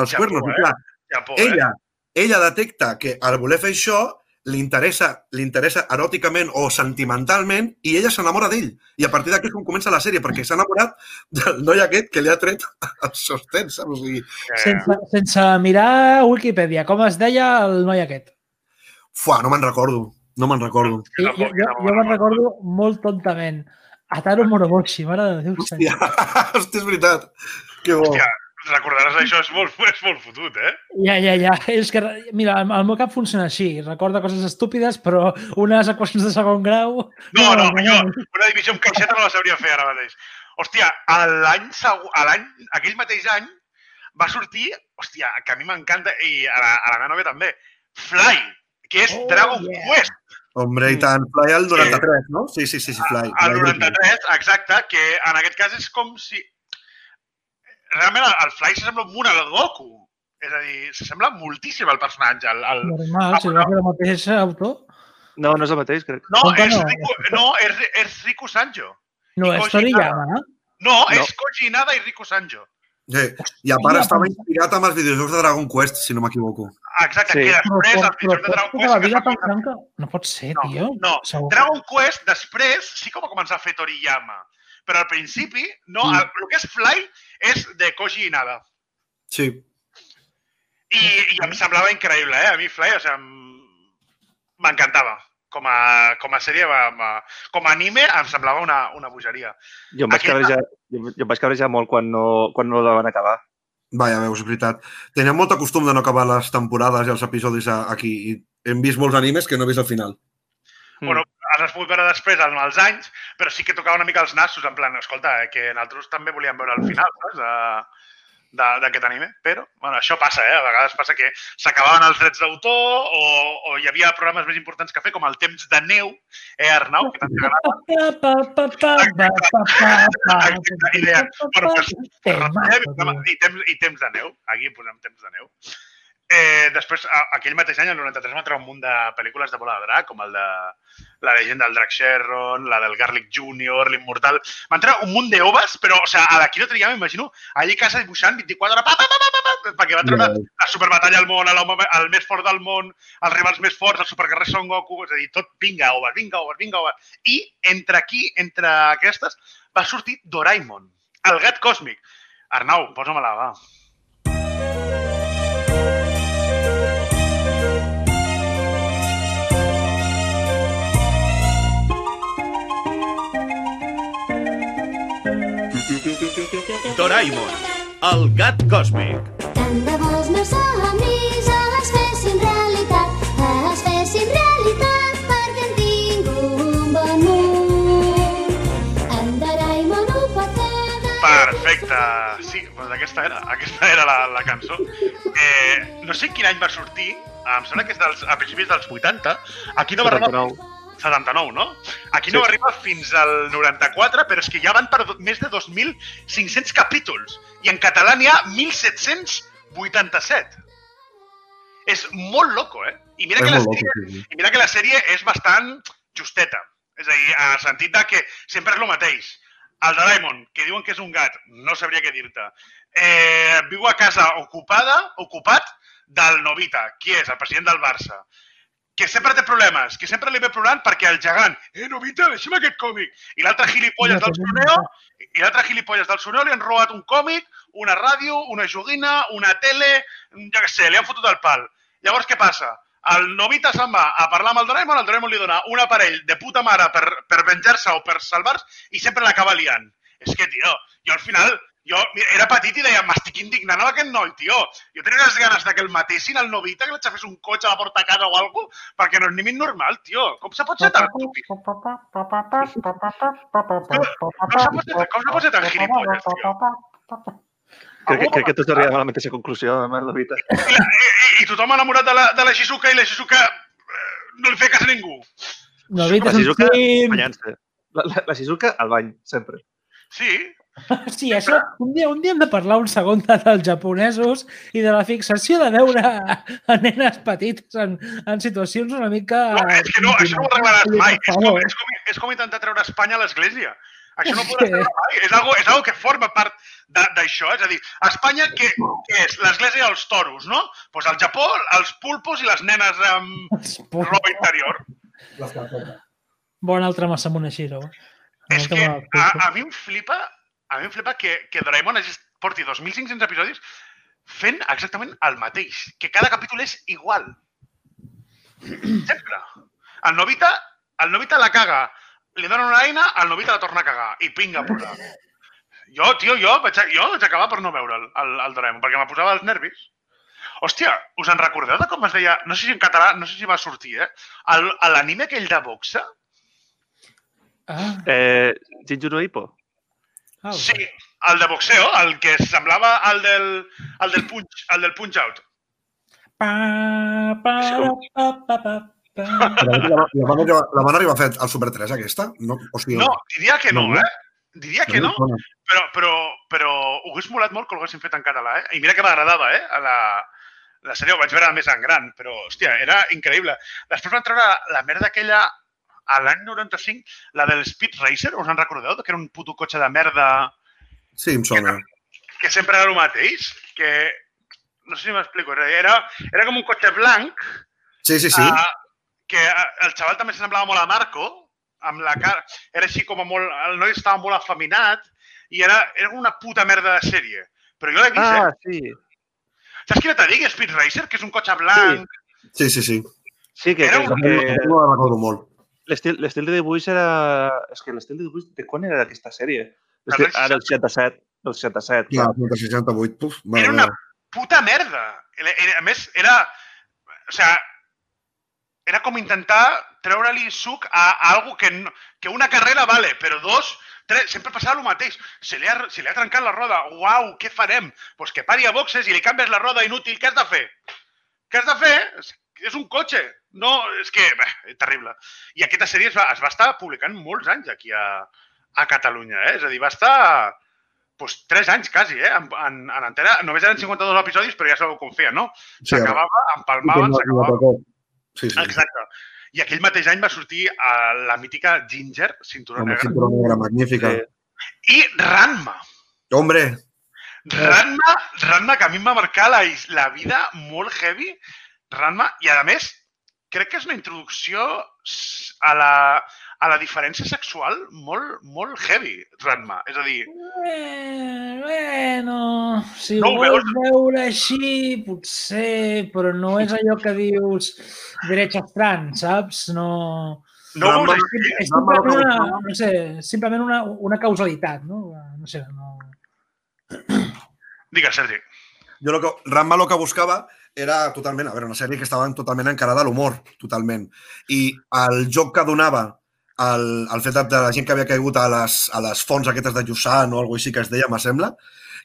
els Japó, cuernos. I eh? clar, Japó, ella, ella detecta que al voler fer això li interessa, li interessa eròticament o sentimentalment i ella s'enamora d'ell. I a partir d'aquí és com comença la sèrie, perquè s'ha enamorat del noi aquest que li ha tret el sostén, saps? O sigui? Sense, sense mirar Wikipedia, com es deia el noi aquest? fuà, no me'n recordo. No me'n recordo. Jo, jo, jo, jo me'n recordo molt tontament. Ataro Moroboshi, mare de Déu. Hòstia, hòstia, és veritat. Que bo. Hòstia, recordaràs això, és molt, és molt fotut, eh? Ja, ja, ja. És que, mira, el el meu cap funciona així. Recorda coses estúpides, però unes equacions de segon grau... No, no, jo, una divisió amb caixeta no la sabria fer ara mateix. Hòstia, l'any l'any, aquell mateix any, va sortir, hòstia, que a mi m'encanta, i a la, a la meva nòvia també, Fly, que és Oh, Dragon yeah. Quest, Hombre, i tant. Fly al 93, no? Sí, sí, sí, sí Fly. al Fly, 93, exacte, que en aquest cas és com si... Realment el, el Fly s'assembla molt al Goku. És a dir, s'assembla moltíssim al personatge. El, el... Normal, si va fer el mateix autor. No, no és el mateix, crec. No, Com és no? Riku, no és, és Riku Sanjo. No, és Toriyama? No, No. és Koji Inada i Riku Sanjo. Sí. I a part estava inspirat amb els videojocs de Dragon Quest, si no m'equivoco. Exacte, Sí. que després però, el pitjor de Dragon la Quest... vida que pensant que... No pot ser, No, tio. no. Segur. Dragon Quest després sí que va començar a fer Toriyama, però al principi, no, Mm. el, el que és Fly és de Koji Inada. Sí. I, i em semblava increïble, eh? A mi Fly, o sigui, em- m'encantava. Com a, com a sèrie, va, va, com a anime, em semblava una, una bogeria. Jo em vaig cabrejar, jo, jo em vaig cabrejar molt quan no, quan no la van acabar. Vaja, veus, és veritat. Teníem molt costum de no acabar les temporades i els episodis a- aquí. I hem vist molts animes que no he vist al final. Mm. Bueno, has pogut veure després, amb els anys, però sí que tocava una mica els nassos, en plan, escolta, eh, que nosaltres també volíem veure el final, saps? D'aquest anime, però bueno, això passa, eh? a vegades passa que s'acabaven els drets d'autor o, o hi havia programes més importants que fer, com el Temps de Neu, eh, Arnau, que tant t'agrada, Pa, pa, pa, pa, pa, pa, pa, pa, Exacte, i deien, bueno, pues, Temazo, Retallem i, temps, i temps de neu. Aquí posem temps de neu. Eh, després, a, aquell mateix any, el 93, van treure un munt de pel·lícules de bola de drac, com el de La llegenda del drac Sherron, la del Garlic Junior, l'Immortal... Van treure un munt d'oves, però, o sigui, a l'Akira Toriyama, m'imagino, allí a casa dibuixant 24 hores, pa, pa, pa, pa, pa, pa, perquè va treure la superbatalla al món, el més fort del món, els rivals més forts, el superguerrer Son Goku, és a dir, tot, vinga, over, vinga, over, vinga, over. I entre aquí, entre aquestes, va sortir Doraemon, el gat còsmic. Arnau, posa-me-la, va. Doraemon, el gat còsmic. Tant de bo els meus somnis els fessin realitat, els fessin realitat perquè en tinc un bon munt. En Doraemon ho pot fer. Perfecte. Sí, doncs aquesta era, aquesta era la, la cançó. Eh, no sé quin any va sortir, em sembla que és dels, a principis dels 80. Aquí no va arribar... 79. 79, no? Aquí no Sí. va arribar fins al 94, però és que ja van per més de 2.500 capítols. I en català n'hi ha 1.787. És molt loco, eh? I mira, És que la molt loco, sèrie, sí, sí. I mira que la sèrie és bastant justeta. És a dir, en el sentit de que sempre és el mateix. El Doraemon, que diuen que és un gat, no sabria què dir-te. Eh, viu a casa ocupada, ocupat del Novita, qui és? El president del Barça. Que sempre té problemes, que sempre li ve plorant perquè el gegant, eh, Novita, deixa'm aquest còmic. I l'altre gilipolles del Soneo, i l'altre gilipolles del Soneo li han robat un còmic, una ràdio, una joguina, una tele, jo què sé, li han fotut el pal. Llavors, què passa? El Novita se'n va a parlar amb el Doraemon, el Doraemon li dona un aparell de puta mare per, per venjar-se o per salvar-se i sempre l'acaba liant. És que, tio, jo al final, jo mira, era petit i deia, m'estic indignant amb aquest noi, tio. Jo tenia unes ganes de que el matessin al Novita, que l'aixafés un cotxe a la porta a casa o alguna cosa, perquè no és ni mig normal, tio. Com se pot ser tan estúpid? Com se pot ser, tan gilipolles, tio? Crec, que- crec que tots arribem a la mateixa conclusió, amb la Novita. I, la, i, i tothom enamorat de la, de la Shizuka i la Shizuka eh, no li feia cas a ningú. No, Vita La Shizuka. La, la, la Shizuka al bany, sempre. Sí, Sí, això, un dia, un dia hem de parlar un segon de, dels japonesos i de la fixació de veure a, nenes petites en, en situacions una mica... no, és que no, això no ho arreglaràs mai. És com, és, com, és com intentar treure Espanya a l'església. Això no que- treure mai. És algo, és algo que forma part de- d'això. És a dir, Espanya, què, què és? L'església dels toros, no? Doncs pues al Japó, els pulpos i les nenes amb roba interior. Bon altre massa Moneshiro. És que a, a mi em flipa a mi em flipa que, que Doraemon hagi, porti 2.500 episodis fent exactament el mateix, que cada capítol és igual. Sempre. El Novita, el Novita la caga, li dona una eina, el Novita la torna a cagar i pinga a plorar. Jo, tio, jo vaig, a- jo vaig acabar per no veure el, el, el Doraemon, perquè me posava els nervis. Hòstia, us en recordeu de com es deia, no sé si en català, no sé si va sortir, eh? L'anime aquell de boxa, Ah, Eh, Jinjuro Ippo. Ah, Sí, el de boxeo, el que semblava el del, el del punch, el del punch out. Pa, pa, pa, pa, pa, pa. Però la, la, van arribar, la van arribar a fer al Super 3, aquesta? No, o sigui, No, diria que no, No, eh? Diria que no, però, però, però ho hagués molat molt que ho haguessin fet en català, eh? I mira que m'agradava, eh? A la, la sèrie ho vaig veure més en gran, però, hòstia, era increïble. Després van treure la merda aquella a l'any 95, la del Speed Racer, us en recordeu? Que era un puto cotxe de merda Sí, em sona. que sempre era el mateix, que no sé si m'explico, era, era com un cotxe blanc Sí, sí, sí. Ah, que ah, el xaval també semblava molt a Marco, amb la cara... Era així com a molt... El noi estava molt afeminat i era, era una puta merda de sèrie. Però jo l'he vist, Ah, eh? sí. Saps quina te dic? Speed Racer, que és un cotxe blanc. Sí, sí, sí. Sí, que, Era que, un- que No la recordo molt. L'estil de dibuix era... És que l'estil de dibuix... De quan era aquesta sèrie? Que, ah, del 67. Del 67. Ja, clar. 68, puf, Era una puta merda. Era, era, a més, era... O sea, era com intentar treure-li suc a, a algo que, no, que una carrera vale, però dos, tres, sempre passava el mateix. Se li, ha, se li ha trencat la roda. Uau, què farem? Doncs pues que pari a boxes i li canvies la roda inútil. Què has de fer? Què has de fer? És, un cotxe. No, és que... Bé, és terrible. I aquesta sèrie es va, es va estar publicant molts anys aquí a, a Catalunya, eh? És a dir, va estar pues, tres anys quasi, eh? En, en, en antena. Només eren 52 episodis, però ja sabeu com feia, no? Sí, S'acabava, empalmaven, s'acabava. Sí, sí. Exacte. I aquell mateix any va sortir a la mítica Ginger, cinturó negre, cinturó negra, magnífica. Sí. i Ranma. Hombre, Ranma, Ranma, que a mi em va marcar la, la vida molt heavy. Ranma, i a més, crec que és una introducció a la, a la diferència sexual molt, molt heavy, Ranma. És a dir, Eh, bueno, si No ho vols veus? veure així, potser, però no és allò que dius dret estrany, saps? No... no així? És Ranma simplement una, no sé, simplement una, una causalitat, no? No sé, no... Digues, Sergi. Jo lo que, Ranma el que buscava era totalment, a veure, una sèrie que estava totalment encarada a l'humor, totalment. I el joc que donava el, el fet de, la gent que havia caigut a les, a les fonts aquestes de Yusan o alguna així que es deia, me sembla,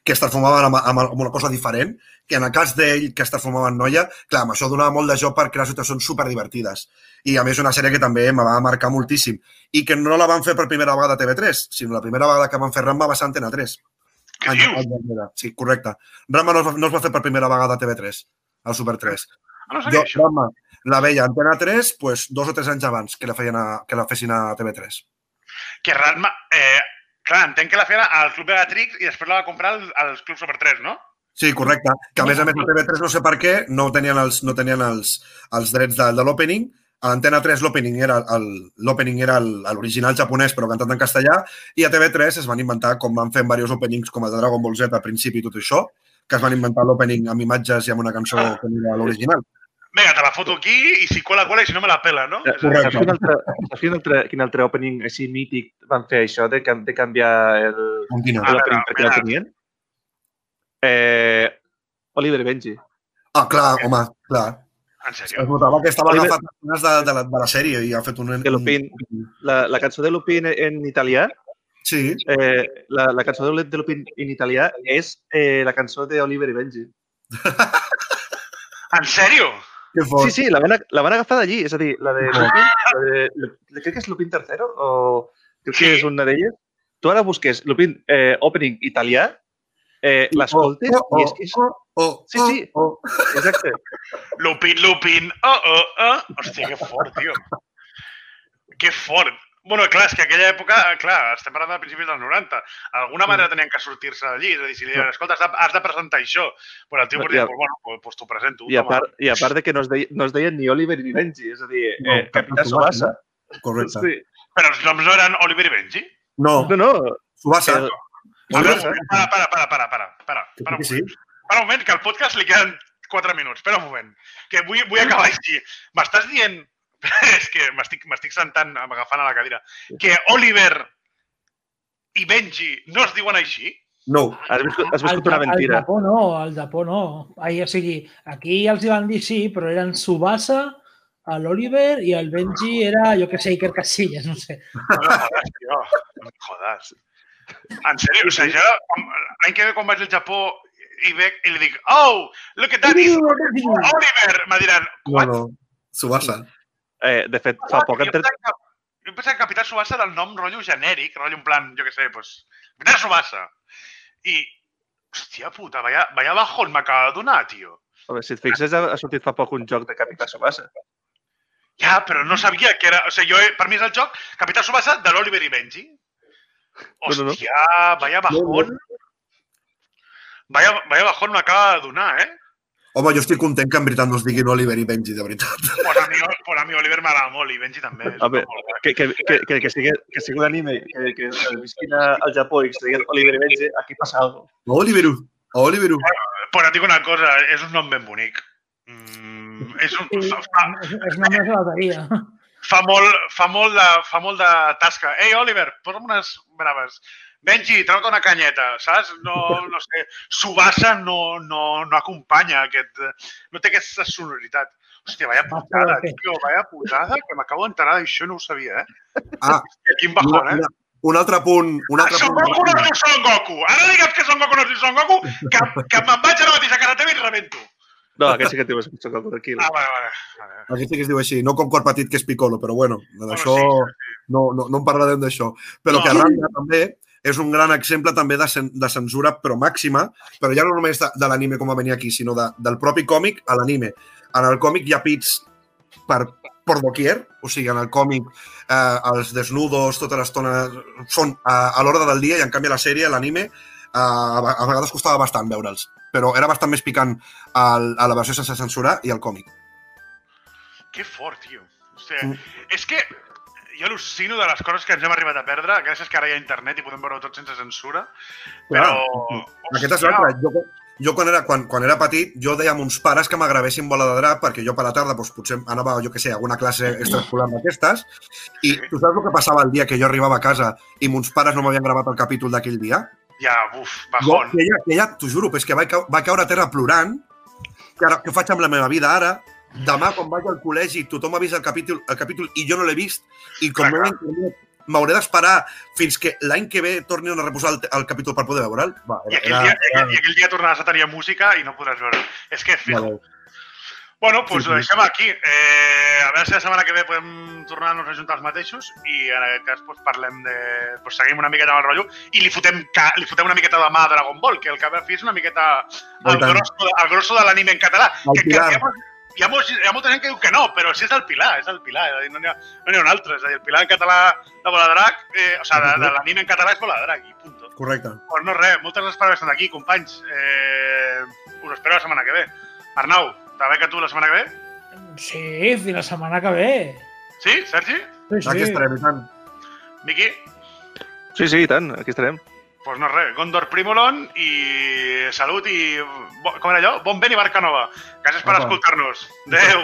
que es transformaven amb, amb, amb una cosa diferent, que en el cas d'ell, que es transformava en noia, clar, amb això donava molt de joc per crear situacions superdivertides. I a més una sèrie que també me va marcar moltíssim. I que no la van fer per primera vegada a TV3, sinó la primera vegada que van fer Ramma va ser Antena 3. Anys enrere. Sí, correcte. Ramma no es, va, no es va fer per primera vegada a TV3, al Super 3. Ah, no Jo, sabia això. Ramma, la veia a Antena 3 pues, dos o tres anys abans que la, feien a, que la fessin a TV3. Que Ranma... Eh, clar, entenc que la feien al Club Beatrix i després la va comprar al, al Club Super 3, no? Sí, correcte. Que a més a més a TV3 no sé per què no tenien els, no tenien els, els drets de, de l'opening. A l'Antena 3 l'opening era el- l'opening era l'original japonès però cantat en castellà i a TV3 es van inventar com van fer en diversos openings com el de Dragon Ball Z al principi i tot això que es van inventar l'opening amb imatges i amb una cançó que no era l'original. Vinga, te la foto aquí i si cuela, cuela i si no me la pela, no? Saps Correcte. quin altre, saps quin altre, quin altre opening així mític van fer això de, can- de canviar el, Continua. Ah, l'opening mira, perquè no tenien? Eh, Oliver Benji. Ah, clar, home, clar. En Es sèrio. notava que estava Oliver- agafat escenes de, de, la, de la sèrie i ha fet un... Que Lupin- La, la cançó de Lupin en italià, Sí, eh, la, la cançó de de Lupin en italià és eh, la cançó d'Oliver i Benji. En sèrio? que fort. Sí, sí, la van, la van agafar d'allí. És a dir, la de Lupin, la de, la- crec que és Lupin III o crec que Sí. és una d'elles. Tu ara busques Lupin eh, opening italià, eh, l'escoltes oh, i és que és... oh, oh, Sí, sí. Oh, Exacte. Lupin, Lupin, oh, oh, oh. Hòstia, que fort, tio. Que fort. Bueno, clar, és que aquella època, clar, estem parlant de principis dels 90. D'alguna manera tenien que sortir-se d'allí. És a dir, si li diuen, escolta, has de, has de presentar això. Però el tio ja. dir, pues, bueno, pues, pues t'ho presento. I a, part, I a part de que no es, deia, no es deien ni Oliver ni Benji, és a dir, No, eh, Capità Subasa. correcte. Sí. Però els noms no eren Oliver i Benji? No, No, no, Subasa. el- Para, para, para, para, para, para, para un sí. Para un moment, que al podcast li queden 4 minuts. Espera un moment, que vull, vull acabar així. M'estàs dient... és que m'estic m'estic sentant, agafant a la cadira, que Oliver i Benji no es diuen així? No. Has viscut, has Al, viscut una al mentira. Japó no, al Japó no. Ai, o sigui, aquí els hi van dir sí, però eren Subasa, l'Oliver i el Benji era, jo que sé, Iker Casillas, no sé. No jodas, tio. No me jodas. En sèrio, o sigui, jo l'any que ve quan vaig al Japó i, ve, i li dic, oh, look at that, is Oliver! Me diran, No, what? no. Subasa. Eh, de fet, fa poc... jo, Enter... pensava que, jo pensava que Capità Subasa era el nom rotllo genèric, rotllo en plan, jo què sé, pues, Capità Subasa. I, hòstia puta, vaya, vaya bajón m'acaba de donar, tio. A veure, si et fixes, ha, ha sortit fa poc un joc de Capità Subasa. Ja, però no sabia que era... O sigui, jo, per mi és el joc Capità Subasa de l'Oliver i Benji. No, no, no. Hòstia, vaya bajón. Vaya, vaya bajón m'acaba de donar, eh? Home, jo estic content que en veritat no es diguin Oliver i Benji, de veritat. Pues a mi, pues a mi Oliver m'agrada molt i Benji també. A veure, guai. que, que, que, que, que, sigui, que sigui un anime que, que visquin a- al Japó i que digui Oliver i Benji, aquí passa alguna cosa. A Oliveru. A Oliveru. Però et dic una cosa, és un nom ben bonic. Mm, és un, Sí, és, és només la loteria. Fa, molt, fa, molt de, fa molt de tasca. Ei, Oliver, posa'm unes braves. Benji, treu-te una canyeta, saps? No, no sé, Subasa no, no, no acompanya aquest... No té aquesta sonoritat. Hòstia, vaya putada, tio, vaya putada, que m'acabo d'enterar d'això no ho sabia, eh? Ah, Hòstia, quin bajón, eh? un altre punt... Un altre Son punt. Goku no es diu Son Goku. Ara digue'm que Son Goku no es diu Son Goku, que, que me'n vaig ara mateix a casa teva i rebento. No, aquest sí que t'ho escucho com tranquil. Ah, vale, vale. Aquí sí que es diu així, no com cor petit que és Piccolo, però bueno, d'això sí, no, no, no en parlarem d'això. Però No. que Randa també és un gran exemple també de, cen de censura però màxima, però ja no només de, de l'anime com va venir aquí, sinó de, del propi còmic a l'anime. En el còmic hi ha pits per, per doquier, o sigui, en el còmic eh, els desnudos tota l'estona són a, a l'hora del dia i en canvi a la sèrie, a l'anime, eh, a, a vegades costava bastant veure'ls, però era bastant més picant al, a la versió sense censurar i al còmic. Que fort, tio. O sigui, Mm. és que jo al·lucino de les coses que ens hem arribat a perdre, gràcies que ara hi ha internet i podem veure tot sense censura, però... Aquesta és l'altra. Jo, jo quan era, quan, quan era petit, jo deia a mons pares que m'agravessin bola de drap perquè jo per la tarda doncs, potser anava, jo que sé, a alguna classe extraescolar d'aquestes i tu saps el que passava el dia que jo arribava a casa i mons pares no m'havien gravat el capítol d'aquell dia? Ja, uf, Jo, bajón. que ella, que ella t'ho juro, però és que vaig, cau- vaig caure a terra plorant que ara, què faig amb la meva vida ara? Demà, quan vaig al col·legi, tothom ha vist el capítol, el capítol i jo no l'he vist i com Clar, l'he m'hauré d'esperar fins que l'any que ve tornin a reposar el, el capítol per poder veure'l. Va, I aquell, dia, i aquell, i aquell dia tornaràs a tenir música i no podràs veure. És que, fijo. Vale. Bueno, doncs Sí, pues sí. ho deixem aquí. Eh, a veure si la setmana que ve podem tornar-nos a juntar els mateixos i en aquest cas pues, parlem de... Pues, seguim una miqueta amb el rotllo i li fotem, ca... li fotem una miqueta de mà a Dragon Ball, que el que va fer és una miqueta el grosso, el grosso de l'anime en català. El que, que, Pilar. hi, ha, hi, ha, hi ha molta gent que diu que no, però sí és el Pilar, és el Pilar. És a dir, no n'hi ha, no ha un altre. És a dir, el Pilar en català de Bola de Drac, eh, o sigui, de, de l'anime en català és Bola de Drac, i punto. Correcte. Pues no res, moltes gràcies per haver estat aquí, companys. Eh, us espero la setmana que ve. Arnau, te veig a tu la setmana que ve? Sí, fins la setmana que ve. Sí, Sergi? Sí, Aquí estarem, i tant. Miqui? Sí, sí, i tant, aquí estarem. Pues no res, Gondor Primolon i salut i... Com era allò? Bon vent i barca nova. Gràcies per escoltar-nos. Adéu.